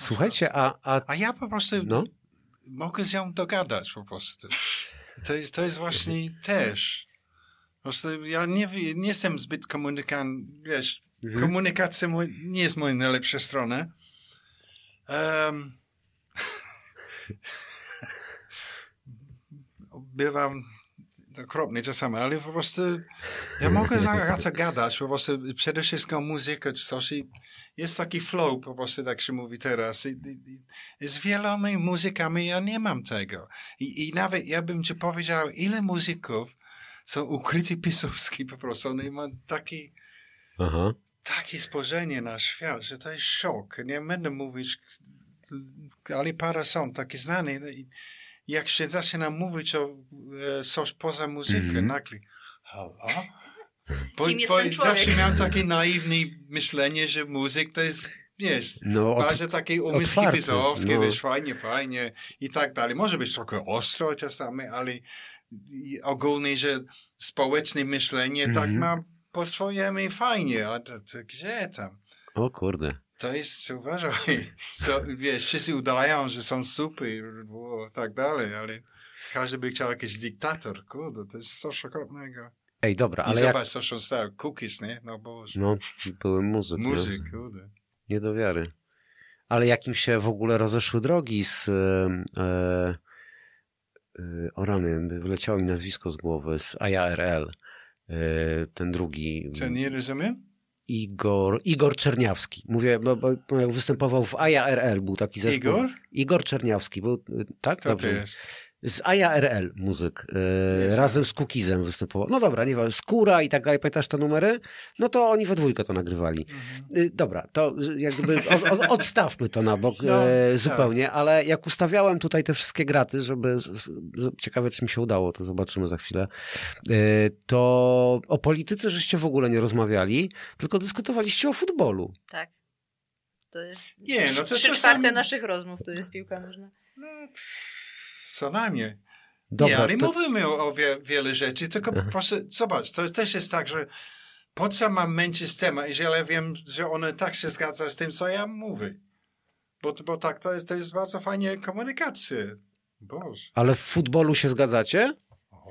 D: Słuchajcie, a, a
C: A ja po prostu
D: no,
C: mogę z nią dogadać po prostu. To jest, to jest właśnie też. Po prostu ja nie, nie jestem zbyt komunikant, wiesz,
D: Mhm.
C: komunikacja nie jest moja najlepsza strona. Um, bywam okropny czasami, ale po prostu ja mogę za gadać, po prostu przede wszystkim muzykę czy coś i jest taki flow, po prostu tak się mówi teraz. I, i, i z wieloma muzykami ja nie mam tego. I, I nawet ja bym ci powiedział, ile muzyków są ukryci pisowski po prostu. Oni mają taki,
D: aha,
C: takie spojrzenie na świat, że to jest szok. Nie będę mówić, ale parę są takie znane. I Jak się zaczyna mówić o e, coś poza muzyką,
D: Mhm.
C: nagle, halo? Bo,
B: Kim jest
C: bo zawsze miałem takie naiwne myślenie, że muzyk to jest, jest
D: no od,
C: bardzo taki umysł
D: otwarty,
C: hipizowski,
D: no.
C: wiesz, fajnie, fajnie i tak dalej. Może być trochę ostro czasami, ale ogólnie, że społeczne myślenie tak
D: Mhm.
C: ma po swojemu i fajnie, a to, to gdzie tam?
D: o kurde.
C: To jest, uważaj, co, wiesz, wszyscy udają, że są super o, tak dalej, ale każdy by chciał jakiś dyktator, kurde, to jest coś okropnego.
D: Ej, dobra,
C: I
D: ale jak,
C: zobacz, co się stało, cookies, nie? No Boże,
D: no, byłem muzyk,
C: muzyk, kurde.
D: nie do wiary. Ale jakim się w ogóle rozeszły drogi z e, e, e, o rany, wyleciało mi nazwisko z głowy, z IARL, e, ten drugi.
C: Co, nie rozumiem?
D: Igor, Igor Czerniawski. Mówię, bo, bo bo występował w IARL, był taki zespół.
C: Igor?
D: Igor Czerniawski, był, tak?
C: Kto to jest?
D: Z IARL muzyk,
C: Jest,
D: razem z Cookizem występował. No dobra, nie wiem, Skóra i tak dalej, pamiętasz te numery? No to oni we dwójkę to nagrywali.
C: Mhm.
D: Y, Dobra, to jak gdyby od, od, odstawmy to na bok
C: No, tak.
D: zupełnie, ale jak ustawiałem tutaj te wszystkie graty, żeby, z- z- ciekawe czy mi się udało, to zobaczymy za chwilę, e, to o polityce żeście w ogóle nie rozmawiali, tylko dyskutowaliście o futbolu.
B: Tak. To jest
C: Nie, no to
B: trzy
C: czasami-
B: czwarte naszych rozmów to jest piłka nożna.
C: No, co najmniej. nie,
D: Dobra,
C: ale
D: to,
C: mówimy o, o wie, wiele rzeczy, tylko po prostu, zobacz, to też jest tak, że po co mam męczyć temat, jeżeli ja wiem, że one tak się zgadza z tym, co ja mówię. Bo, bo tak, to jest, to jest bardzo fajnie komunikacja. Boże.
D: ale w futbolu się zgadzacie?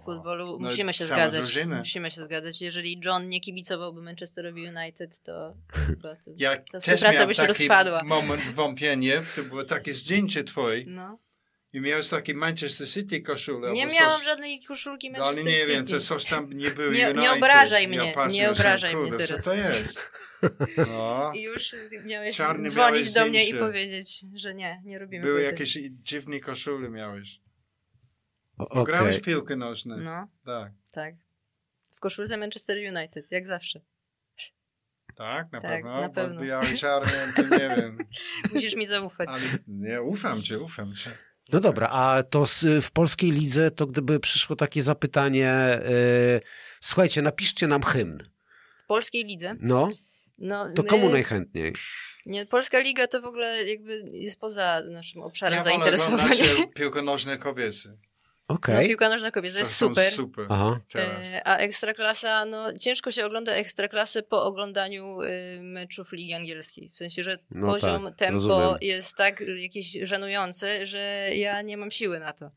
B: W futbolu
C: No,
B: musimy się zgadzać.
C: drużyna.
B: Musimy się zgadzać. Jeżeli John nie kibicowałby Manchesterowi United, to chyba to,
C: Ja
B: ta
C: też
B: współpraca by się
C: taki
B: rozpadła.
C: moment wątpienia, to było takie zdjęcie twoje
B: No.
C: I miałeś taki Manchester City koszulę.
B: Nie
C: albo
B: miałam
C: coś.
B: żadnej koszulki
C: No, ale
B: Manchester
C: nie
B: City.
C: wiem, to coś tam nie było
B: Nie- nie obrażaj
C: Ja
B: mnie,
C: patrzę,
B: nie obrażaj mnie teraz.
C: Co to jest? No.
B: I już miałeś
C: Czarny
B: dzwonić
C: miałeś
B: do mnie i powiedzieć, że nie, nie robimy
C: Były
B: płyty.
C: jakieś dziwne koszule miałeś.
D: O,
C: Okay. Grałeś piłkę nożną.
B: No,
C: Tak.
B: tak. W koszulce Manchester United, jak zawsze.
C: Tak, na
B: Tak,
C: pewno.
B: na
C: Bo
B: pewno.
C: biały czarny, to nie wiem.
B: Musisz mi zaufać.
C: Ale nie, ufam ci, ufam ci.
D: No dobra, a to z, w polskiej lidze, to gdyby przyszło takie zapytanie, y, słuchajcie, napiszcie nam hymn.
B: W polskiej lidze,
D: No,
B: no,
D: to
B: my-
D: komu najchętniej?
B: Nie, Polska Liga to w ogóle jakby jest poza naszym obszarem
C: Ja
B: zainteresowania.
C: piłkę nożne kobiece.
D: Okej.
B: No, piłka nożna kobieta jest
C: są
B: super.
C: super
D: Aha.
C: teraz.
B: E, A ekstraklasa, no ciężko się ogląda ekstraklasę po oglądaniu y, meczów Ligi Angielskiej. W sensie, że
D: No
B: poziom,
D: tak,
B: tempo
D: rozumiem.
B: jest tak jakiś żenujący, że ja nie mam siły na to.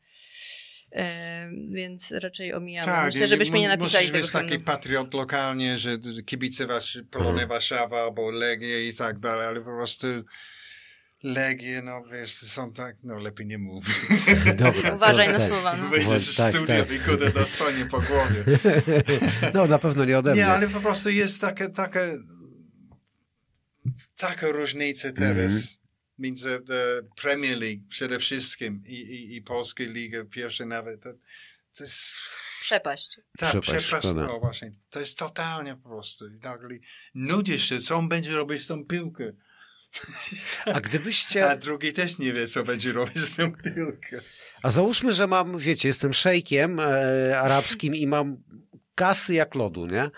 B: E, więc raczej omijam. Myślę,
C: Tak, i
B: żebyśmy nie napisali tego
C: być taki patriot lokalnie, że kibice wasz, Polonia
D: Mhm.
C: Warszawa albo Legie i tak dalej, ale po prostu Legie, no wiesz, są tak, no lepiej nie mów.
D: Dobra.
B: Uważaj
D: to-
B: na
D: tak.
B: słowa. No.
C: Wyjdziesz z
D: tak,
C: studia
D: tak.
C: i kurde dostanie po głowie.
D: No, na pewno nie ode mnie.
C: Nie, ale po prostu jest taka, taka, taka różnica teraz
D: Mhm.
C: między e, Premier League przede wszystkim i, i, i Polską Ligę pierwszej nawet. To, to jest
B: Przepaść.
C: tak,
D: Przepaść,
C: przepaść, no właśnie. To jest totalnie po prostu. I Nagle nudzisz się, co on będzie robić z tą piłką.
D: A gdybyście...
C: A drugi też nie wie, co będzie robić z tą piłką.
D: A załóżmy, że mam, wiecie, jestem szejkiem e, arabskim i mam kasy jak lodu, nie?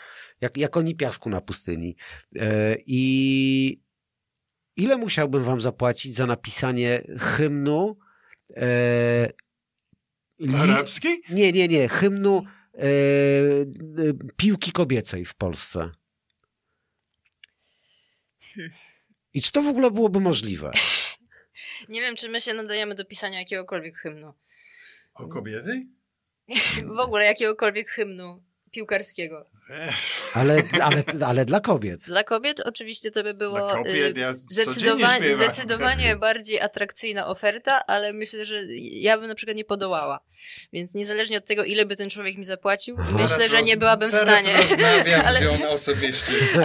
D: Jak, jak oni piasku na pustyni. E, I ile musiałbym wam zapłacić za napisanie hymnu e, li-
C: Arabski?
D: Nie, nie, nie. Hymnu e, e, piłki kobiecej w Polsce. I czy to w ogóle byłoby możliwe?
B: Nie wiem, czy my się nadajemy do pisania jakiegokolwiek hymnu.
C: O kobiety?
B: W ogóle jakiegokolwiek hymnu piłkarskiego.
D: Ale, ale, ale dla kobiet.
B: Dla kobiet oczywiście to by było
C: Dla kobiet
B: y,
C: ja
B: zdecydowanie, zdecydowanie bardziej atrakcyjna oferta, ale myślę, że ja bym na przykład nie podołała. Więc niezależnie od tego, ile by ten człowiek mi zapłacił,
D: Zaraz
B: myślę, że nie byłabym w stanie. Ale-.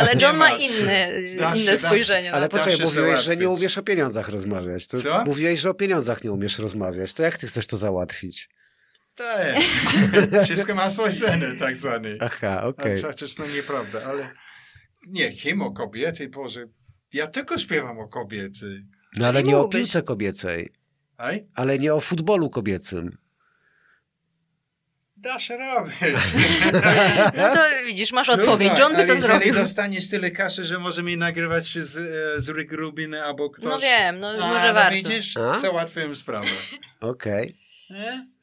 B: Ale John ma inne, inne spojrzenie
D: Ale
B: na to.
D: poczekaj, mówiłeś, że nie umiesz o pieniądzach rozmawiać. To
C: Co?
D: Mówiłeś, że o pieniądzach nie umiesz rozmawiać. To jak ty chcesz to załatwić?
C: Tak. Wszystko ma swoją cenę, tak zwany.
D: Aha, okej.
C: przecież to nieprawda, ale nie, hymn o kobiety, Boże, ja tylko śpiewam o kobiety.
D: No ale
B: Czyli
D: nie o piłce kobiecej.
C: Aj?
D: Ale nie o futbolu kobiecym.
C: Da się robić.
B: No to widzisz, masz odpowiedź. John by to
C: jeżeli
B: zrobił.
C: dostaniesz tyle kasy, że może mi nagrywać z, e, z Rick Rubin albo ktoś.
B: No wiem, no
C: A,
B: może
C: no
B: warto.
C: widzisz, załatwiłem sprawę.
D: Okej.
C: Nie?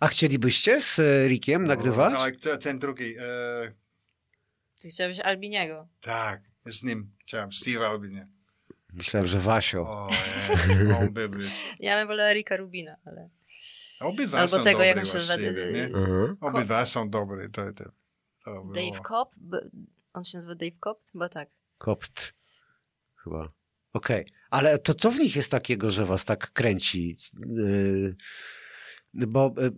D: A chcielibyście z e, Rickiem nagrywać?
C: O, ale ten drugi, e,
B: Ty chciałbyś Albiniego.
C: tak, z nim chciałem, Steve Albinie.
D: Myślałem, że Wasio.
C: O, e, on by.
B: Ja bym wolała Erika Rubina, ale...
C: Obydwa
B: Albo
C: są
B: tego, jak on się y,
C: nie?
D: Mhm.
C: Obydwa są dobre. To, to, to
B: Dave Cobb? On się nazywa Dave Cobb? Chyba tak.
D: Kopt. Chyba. Okej. Ale to co w nich jest takiego, że was tak kręci? Yy, bo yy,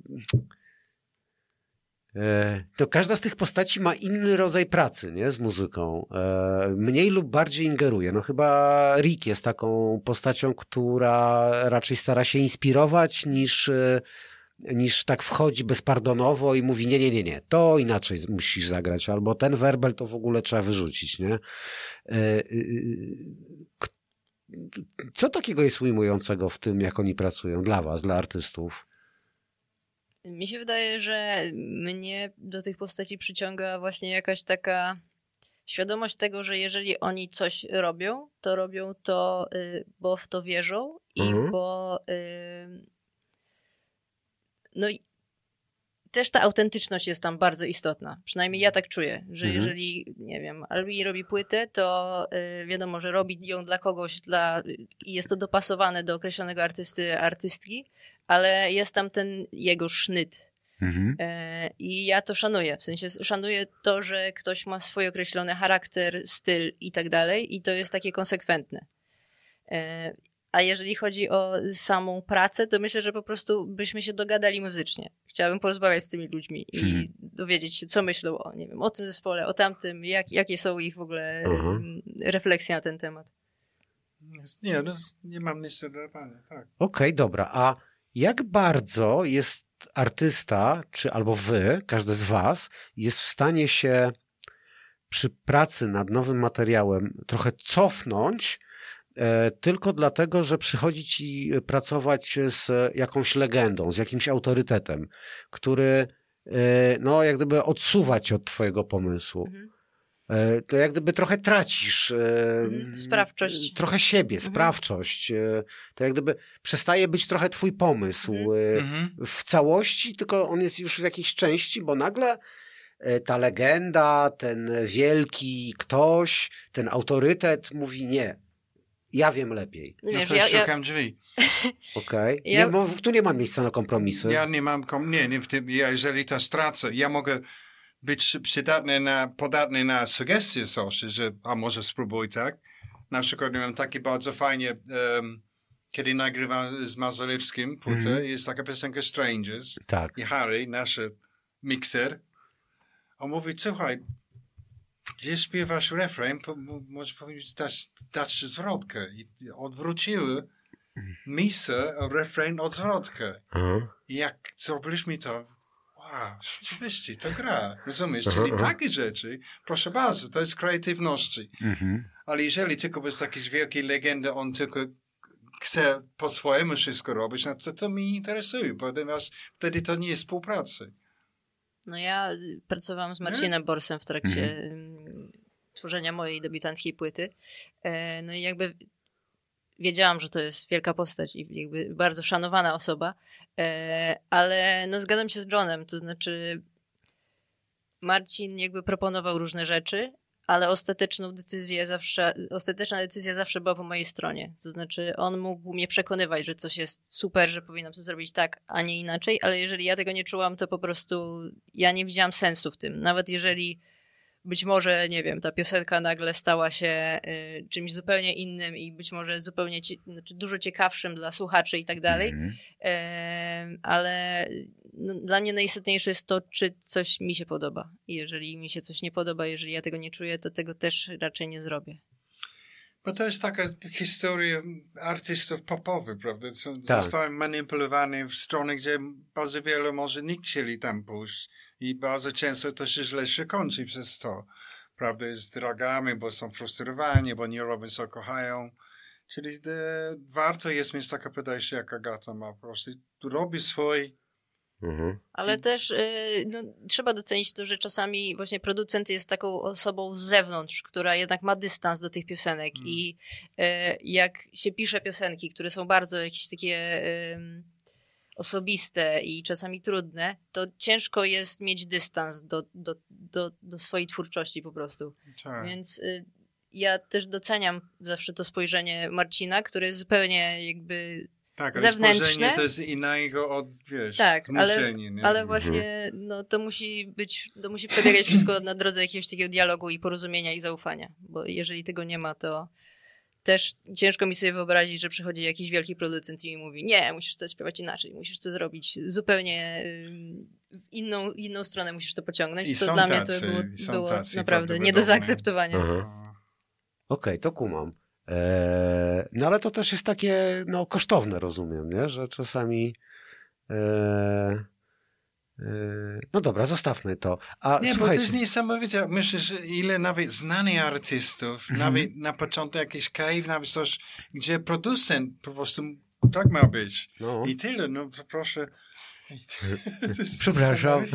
D: yy, to każda z tych postaci ma inny rodzaj pracy, nie? Z muzyką. Yy, mniej lub bardziej ingeruje. No chyba Rick jest taką postacią, która raczej stara się inspirować niż niż tak wchodzi bezpardonowo i mówi nie, nie, nie, nie, to inaczej musisz zagrać, albo ten werbel to w ogóle trzeba wyrzucić, nie? E, co takiego jest ujmującego w tym, jak oni pracują dla was, dla artystów?
B: Mi się wydaje, że mnie do tych postaci przyciąga właśnie jakaś taka świadomość tego, że jeżeli oni coś robią, to robią to, y, bo w to wierzą i mhm. bo. Y, no i też ta autentyczność jest tam bardzo istotna. Przynajmniej ja tak czuję, że mhm. jeżeli, nie wiem, Albi robi płytę, to y, wiadomo, że robi ją dla kogoś, dla, i jest to dopasowane do określonego artysty, artystki, ale jest tam ten jego sznyt. Mhm. E, I ja to szanuję. W sensie szanuję to, że ktoś ma swój określony charakter, styl i tak dalej, i to jest takie konsekwentne. E, a jeżeli chodzi o samą pracę, to myślę, że po prostu byśmy się dogadali muzycznie. Chciałabym porozmawiać z tymi ludźmi i hmm. dowiedzieć się, co myślą o, nie wiem, o tym zespole, o tamtym, jak, jakie są ich w ogóle mhm. refleksje na ten temat.
C: Nie, no, nie mam nic do dodania, tak. Okej,
D: okay, dobra. A jak bardzo jest artysta, czy albo wy, każdy z was, jest w stanie się przy pracy nad nowym materiałem trochę cofnąć, e, tylko dlatego, że przychodzi ci pracować z jakąś legendą, z jakimś autorytetem, który e, no, jak gdyby odsuwa cię od twojego pomysłu. Mhm. E, to jak gdyby trochę tracisz
B: mhm. sprawczość.
D: Trochę siebie, mhm. sprawczość. To jak gdyby przestaje być trochę twój pomysł mhm. w całości, tylko on jest już w jakiejś części, bo nagle ta legenda, ten wielki ktoś, ten autorytet mówi nie. Ja wiem lepiej.
C: No, wiesz, no to ja, szukam ja... drzwi.
D: Okej. Okay. Ja... Nie, tu nie ma miejsca na kompromisy.
C: Ja nie mam, kom... nie, nie w tym, ja, jeżeli to stracę, ja mogę być przydatny na, podatny na sugestie coś, że a może spróbuj tak. Na przykład mam takie bardzo fajnie, um, kiedy nagrywam z Mazalewskim płytę, mm jest taka piosenka Strangers.
D: Tak.
C: I Harry, nasz mikser, on mówi, słuchaj, gdzie śpiewasz refren, może powiedzieć, dać, dać zwrotkę. I odwróciły miejsce, refren od zwrotkę. I jak zrobiliśmy to, wow, rzeczywiście, to gra, rozumiesz? Czyli takie rzeczy, proszę bardzo, to jest kreatywności. Uh-huh. Ale jeżeli tylko bez jakiejś wielkiej legendy on tylko chce po swojemu wszystko robić, no to to mnie interesuje, ponieważ wtedy to nie jest współpracy.
B: No ja y, pracowałam z Marcinem Borsem w trakcie mhm. tworzenia mojej debiutanckiej płyty. E, no i jakby wiedziałam, że to jest wielka postać i jakby bardzo szanowana osoba, ale no zgadzam się z Johnem, to znaczy Marcin jakby proponował różne rzeczy, ale ostateczną decyzję zawsze, ostateczna decyzja zawsze była po mojej stronie. To znaczy, on mógł mnie przekonywać, że coś jest super, że powinnam to zrobić tak, a nie inaczej, ale jeżeli ja tego nie czułam, to po prostu ja nie widziałam sensu w tym. Nawet jeżeli być może, nie wiem, ta piosenka nagle stała się y, czymś zupełnie innym i być może zupełnie, ci, znaczy dużo ciekawszym dla słuchaczy i tak dalej, mm y, ale no, dla mnie najistotniejsze jest to, czy coś mi się podoba. I jeżeli mi się coś nie podoba, jeżeli ja tego nie czuję, to tego też raczej nie zrobię.
C: Bo to jest taka historia artystów popowych, prawda? Co tak. Zostałem manipulowany w stronę, gdzie bardzo wiele może nikt chcieli tam pójść i bardzo często to się źle się kończy przez to. Prawda? Z drogami, bo są frustrowani, bo nie robią co kochają. Czyli de, warto jest mieć takie podejście, jak Agata ma. Po prostu robi swój
B: Mhm. Ale też y, no, trzeba docenić to, że czasami właśnie producent jest taką osobą z zewnątrz, która jednak ma dystans do tych piosenek mhm. i y, jak się pisze piosenki, które są bardzo jakieś takie y, osobiste i czasami trudne, to ciężko jest mieć dystans do, do, do, do swojej twórczości po prostu. Tak. Więc ja też doceniam zawsze to spojrzenie Marcina, które zupełnie jakby
C: tak, ale zewnętrzne. to jest innego od, wiesz, tak,
B: ale, nie? ale właśnie no, to musi być, to musi przebiegać wszystko na drodze jakiegoś takiego dialogu i porozumienia i zaufania, bo jeżeli tego nie ma, to też ciężko mi sobie wyobrazić, że przychodzi jakiś wielki producent i mi mówi, nie, musisz to śpiewać inaczej, musisz to zrobić zupełnie w inną, inną stronę musisz to pociągnąć. I to dla tacy, mnie to było, było naprawdę nie do zaakceptowania.
D: Okej, okay, to kumam. Eee, no ale to też jest takie no, kosztowne, rozumiem, nie? że czasami E, e, no dobra, zostawmy to. A
C: Nie, bo to
D: słuchajcie,
C: jest niesamowite. Myślę, że ile nawet znanych artystów,
D: Mhm.
C: nawet na początku jakiś cave, nawet coś, gdzie producent po prostu tak ma być.
D: no,
C: I tyle, no proszę.
D: Przepraszam.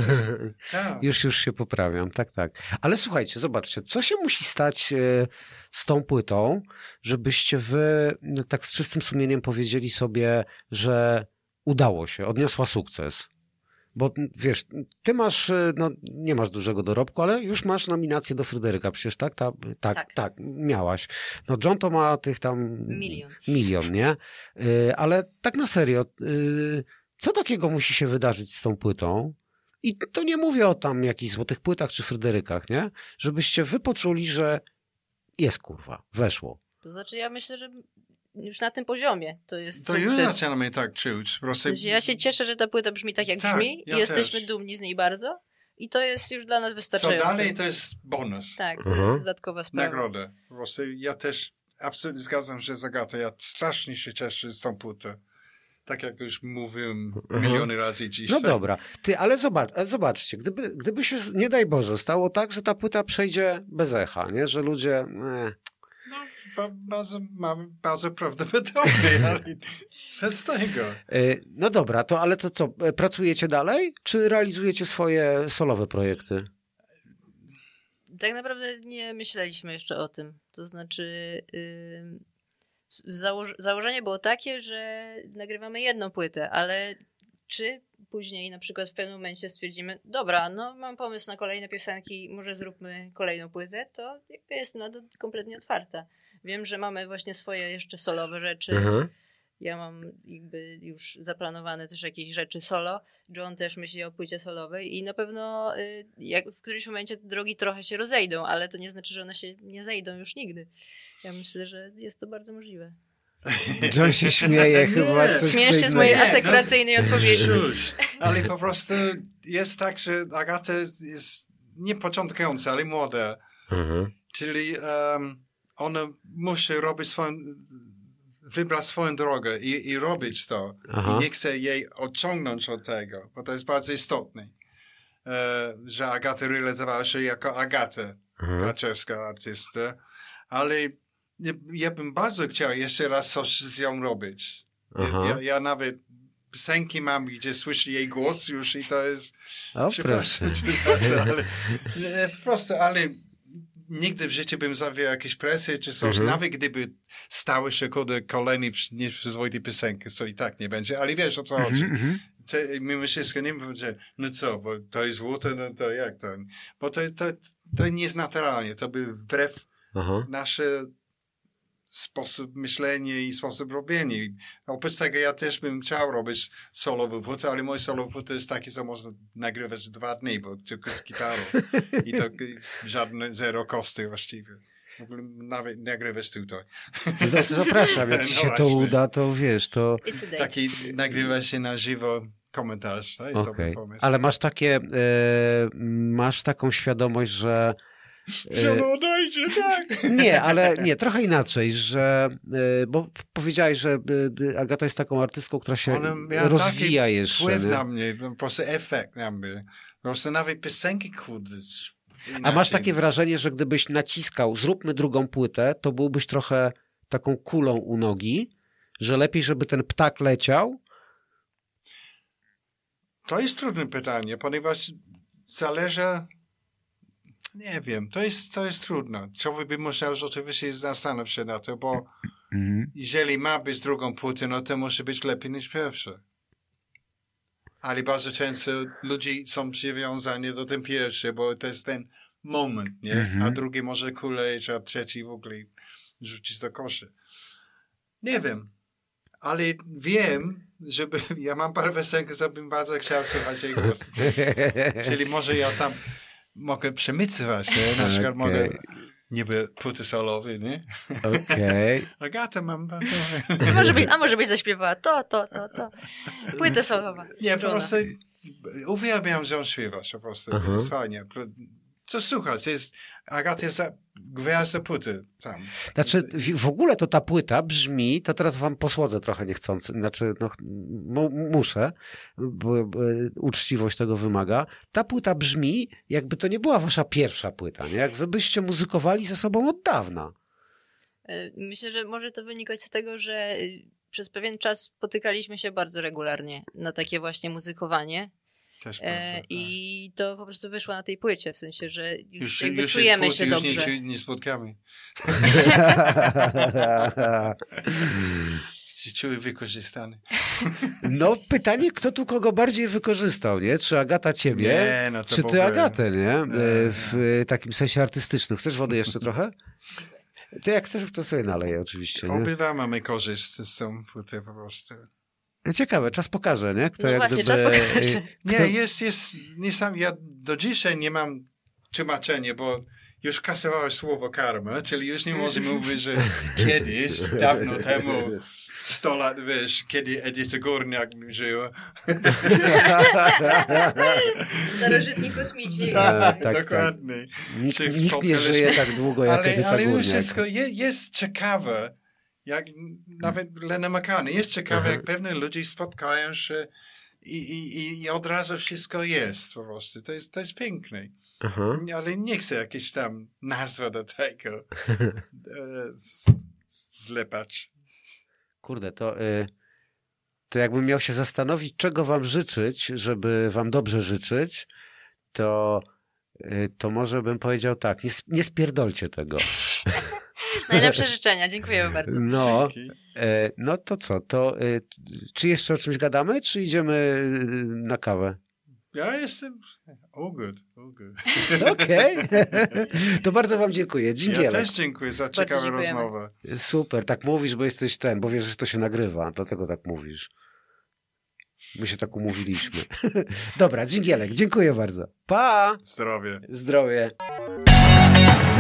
C: Tak.
D: Już, już się poprawiam, tak, tak. Ale słuchajcie, zobaczcie, co się musi stać e, z tą płytą, żebyście wy no, tak z czystym sumieniem powiedzieli sobie, że udało się, odniosła sukces. Bo wiesz, ty masz, e, no nie masz dużego dorobku, ale już masz nominację do Fryderyka, przecież tak? Ta, tak, tak,
B: Tak.
D: miałaś. No John to ma tych tam...
B: Milion.
D: Milion, nie? Y, Ale tak na serio, y, co takiego musi się wydarzyć z tą płytą? I to nie mówię o tam jakichś złotych płytach czy Fryderykach, nie? Żebyście wy poczuli, że jest kurwa, weszło.
B: To znaczy ja myślę, że już na tym poziomie to jest
C: To już
B: sukces.
C: zaczynamy tak czuć.
B: W sensie ja się cieszę, że ta płyta brzmi tak, jak
C: Tak,
B: brzmi
C: ja
B: i jesteśmy
C: też.
B: dumni z niej bardzo. I to jest już dla nas
C: co
B: wystarczające.
C: dalej to jest bonus.
B: Tak, to
D: Mhm.
B: jest dodatkowa sprawa.
C: Nagroda. Po prostu ja też absolutnie zgadzam się z Agatą. Ja strasznie się cieszę z tą płytą. Tak jak już mówiłem
D: Mhm.
C: miliony razy dzisiaj.
D: No dobra, ty, ale zobacz, zobaczcie, gdyby, gdyby się, nie daj Boże, stało tak, że ta płyta przejdzie bez echa, nie? Że ludzie... E,
C: No, ba- bardzo, mamy bardzo prawdopodobnie, ale co z tego?
D: e, no dobra, to ale to co, e, pracujecie dalej, czy realizujecie swoje solowe projekty?
B: Tak naprawdę nie myśleliśmy jeszcze o tym. To znaczy, założ- założenie było takie, że nagrywamy jedną płytę, ale czy później na przykład w pewnym momencie stwierdzimy, dobra, no mam pomysł na kolejne piosenki, może zróbmy kolejną płytę, to jakby jest na to kompletnie otwarta. Wiem, że mamy właśnie swoje jeszcze solowe rzeczy.
D: Mhm.
B: Ja mam jakby już zaplanowane też jakieś rzeczy solo. John też myśli o płycie solowej i na pewno y, jak w którymś momencie drogi trochę się rozejdą, ale to nie znaczy, że one się nie zejdą już nigdy. Ja myślę, że jest to bardzo możliwe.
D: John się śmieje chyba.
C: Nie.
D: Coś
B: Śmiesz się z mojej
C: Nie, no-
B: asekuracyjnej odpowiedzi.
C: Cóż, ale po prostu jest tak, że Agata jest, jest nie początkująca, ale młoda.
D: Mhm.
C: Czyli um, ona musi robić swoją, wybrać swoją drogę i, i robić to.
D: Aha.
C: I nie chce jej odciągnąć od tego, bo to jest bardzo istotne. E, że Agata realizowała się jako Agata,
D: Mhm.
C: Kaczewska artysta, ale ja, ja bym bardzo chciał jeszcze raz coś z nią robić.
D: Aha.
C: Ja, ja nawet piosenki mam, gdzie słyszę jej głos już i to jest...
D: O, proszę.
C: Przepraszam, przepraszam, ale nie, po prostu, ale nigdy w życiu bym zawiał jakieś presje czy coś,
D: Mhm.
C: nawet gdyby stały się kurde kolejny nieprzyzwoity piosenki, co i tak nie będzie, ale wiesz o co chodzi.
D: Mhm, mhm.
C: Te, mimo wszystko nie powiedzieć, no co, bo to jest złote, no to jak to? Bo to, to, to nie jest naturalnie, to by wbrew
D: Aha.
C: nasze sposób myślenia i sposób robienia. Oprócz tego ja też bym chciał robić solową płytę, ale mój solowy płyta jest taki, co można nagrywać dwa dni, bo tylko z gitarą. I to żadne zero koszty właściwie. W ogóle Nawet nagrywać tutaj.
D: Z- Zapraszam, jak ci
C: No
D: się to
C: właśnie.
D: uda, to wiesz, to.
C: Taki nagrywa się na żywo komentarz. To jest dobry
D: okej.
C: pomysł.
D: Ale masz takie, e, masz taką świadomość, że E,
C: no odejdzie, tak.
D: nie, ale nie, trochę inaczej, że, e, bo powiedziałeś, że e, Agata jest taką artystką, która się rozwija jeszcze.
C: Wpływ
D: nie?
C: na mnie, po prostu efekt na mnie. Po prostu nawet piosenki kurde.
D: A masz takie wrażenie, że gdybyś naciskał, zróbmy drugą płytę, to byłbyś trochę taką kulą u nogi, że lepiej, żeby ten ptak leciał?
C: To jest trudne pytanie, ponieważ zależy. Nie wiem, to jest, to jest trudne. Człowiek by musiał rzeczywiście zastanowić się na to, bo jeżeli ma być drugą płytę, no to musi być lepiej niż pierwsza. Ale bardzo często ludzie są przywiązani do tym pierwszy, bo to jest ten moment, nie?
D: Mhm.
C: A drugi może kuleć, a trzeci w ogóle rzucić do koszy. Nie wiem. Ale wiem, żeby ja mam parę piosenek, co bym bardzo chciał słuchać jej głos. Czyli może ja tam mogę przemycać, nie? Na przykład
D: Okej.
C: mogę niby płyty solowy, nie?
D: Okej.
C: Agatę mam.
B: A może, byś, a może byś zaśpiewała to, to, to, to. Płytę solowa.
C: Nie, po prostu uwielbiam, że on śpiewa, po prostu. Jest fajnie. Co słuchać, to jest, Agata jest gwiazda płyty tam.
D: Znaczy, w- ogóle to ta płyta brzmi, to teraz wam posłodzę trochę niechcący, znaczy, no, mu- muszę, bo, bo uczciwość tego wymaga. Ta płyta brzmi, jakby to nie była wasza pierwsza płyta, nie? Jak wy byście muzykowali ze sobą od dawna.
B: E, Myślę, że może to wynikać z tego, że y, przez pewien czas spotykaliśmy się bardzo regularnie na takie właśnie muzykowanie
C: prawda, tak.
B: i to po prostu wyszło na tej płycie, w sensie, że już,
C: Już,
B: jakby
C: już
B: czujemy
C: jest
B: się
C: już
B: dobrze.
C: nie, nie spotkamy. Czuły wykorzystany.
D: No, pytanie, kto tu kogo bardziej wykorzystał, nie? Czy Agata ciebie,
C: Nie, no to
D: czy ty. Agatę, nie? E, W e, takim sensie artystycznym. Chcesz wody jeszcze trochę? Ty jak chcesz, to sobie naleję oczywiście, nie?
C: Obydwa mamy korzyść z tą płyty po prostu.
D: Ciekawe, czas pokaże, nie? Kto
B: No
D: jak
B: właśnie,
D: gdyby,
B: czas pokaże.
D: e,
C: Nie,
D: kto-
C: jest, jest, nie sam, ja do dzisiaj nie mam tłumaczenia, bo już kasowałeś słowo karma, czyli już nie możemy mówić, że kiedyś, dawno temu, 100 lat, wiesz, kiedy Edyta Górniak żyła.
B: Starożytni kosmici.
D: E, tak, tak.
C: Dokładnie.
D: Nikt,
C: Czy
D: nikt nie żyje tak długo jak
C: Ale,
D: Edyta
C: ale już
D: Górniak.
C: wszystko je, jest ciekawe, jak nawet Lena McCartney, jest ciekawe, jak pewne ludzie spotkają się i, i, i od razu wszystko jest po prostu. To jest, to jest piękne.
D: Aha.
C: Ale nie chcę jakieś tam nazwa do tego e, z- zlepać.
D: Kurde, to, y, to jakbym miał się zastanowić, czego wam życzyć, żeby wam dobrze życzyć, to, y, to może bym powiedział tak, nie, sp- nie spierdolcie tego.
B: Najlepsze życzenia, dziękujemy bardzo.
D: No,
C: Dzięki.
D: e, no to co, to y, czy jeszcze o czymś gadamy, czy idziemy y, na kawę?
C: Ja jestem... All good, all good.
D: Okej, to bardzo wam dziękuję.
C: Ja
D: Dziękuję.
C: też dziękuję za ciekawą rozmowę.
D: Super, tak mówisz, bo jesteś ten, bo wiesz, że to się nagrywa, dlatego tak mówisz. My się tak umówiliśmy. Dobra, Dżingielek, dziękuję bardzo. Pa!
C: Zdrowie.
D: Zdrowie.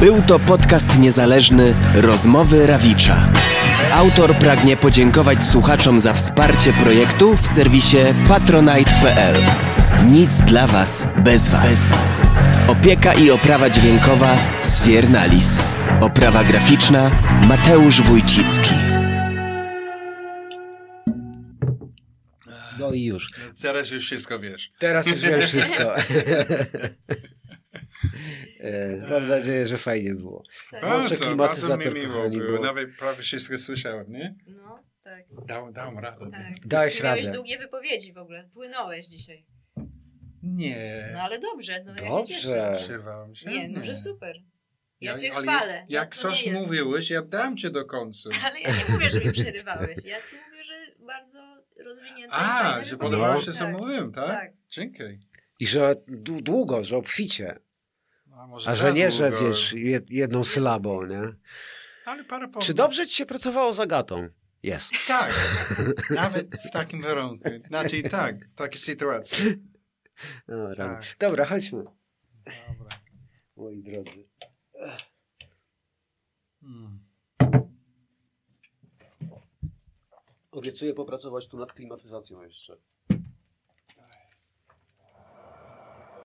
A: Był to podcast niezależny Rozmowy Rawicza. Autor pragnie podziękować słuchaczom za wsparcie projektu w serwisie patronite.pl. Nic dla Was bez Was. Opieka i oprawa dźwiękowa Sfiernalis. Oprawa graficzna Mateusz Wójcicki.
D: No i już.
C: Zaraz już wszystko wiesz.
D: Teraz już wiem wszystko. E, Mam nadzieję, że fajnie było. Włączę
C: Bardzo, bardzo mi miło było. Nawet prawie wszystko słyszałem, nie?
B: No, tak.
C: Dał, dałem radę.
B: tak.
D: Dałeś
B: Ty miałeś
D: radę.
B: długie wypowiedzi w ogóle. Płynąłeś dzisiaj.
C: Nie.
B: No ale dobrze, no ja się
D: Dobrze.
B: cieszę.
C: Się?
B: Nie, no że super. Ja,
C: Ja-
B: cię chwalę.
C: Jak
B: no,
C: coś mówiłeś, ja dam cię do końca.
B: Ale ja nie mówię, że mi przerywałeś. Ja ci mówię, że bardzo rozwinięte
C: A, że podobało się, co
B: tak.
C: mówiłem, tak?
B: Tak.
C: Dzięki.
D: I że dłu- długo, że obficie.
C: A,
D: że nie, że
C: długo.
D: wiesz, jed- jedną sylabą, nie?
C: Ale parę
D: Czy dobrze ci się pracowało z Agatą? Jest.
C: Tak. Nawet w takim warunku. Znaczy tak, w takiej sytuacji.
D: Dobra,
C: Tak.
D: Dobra chodźmy.
C: Dobra.
D: Moi drodzy.
C: Hmm.
D: Obiecuję popracować tu nad klimatyzacją jeszcze.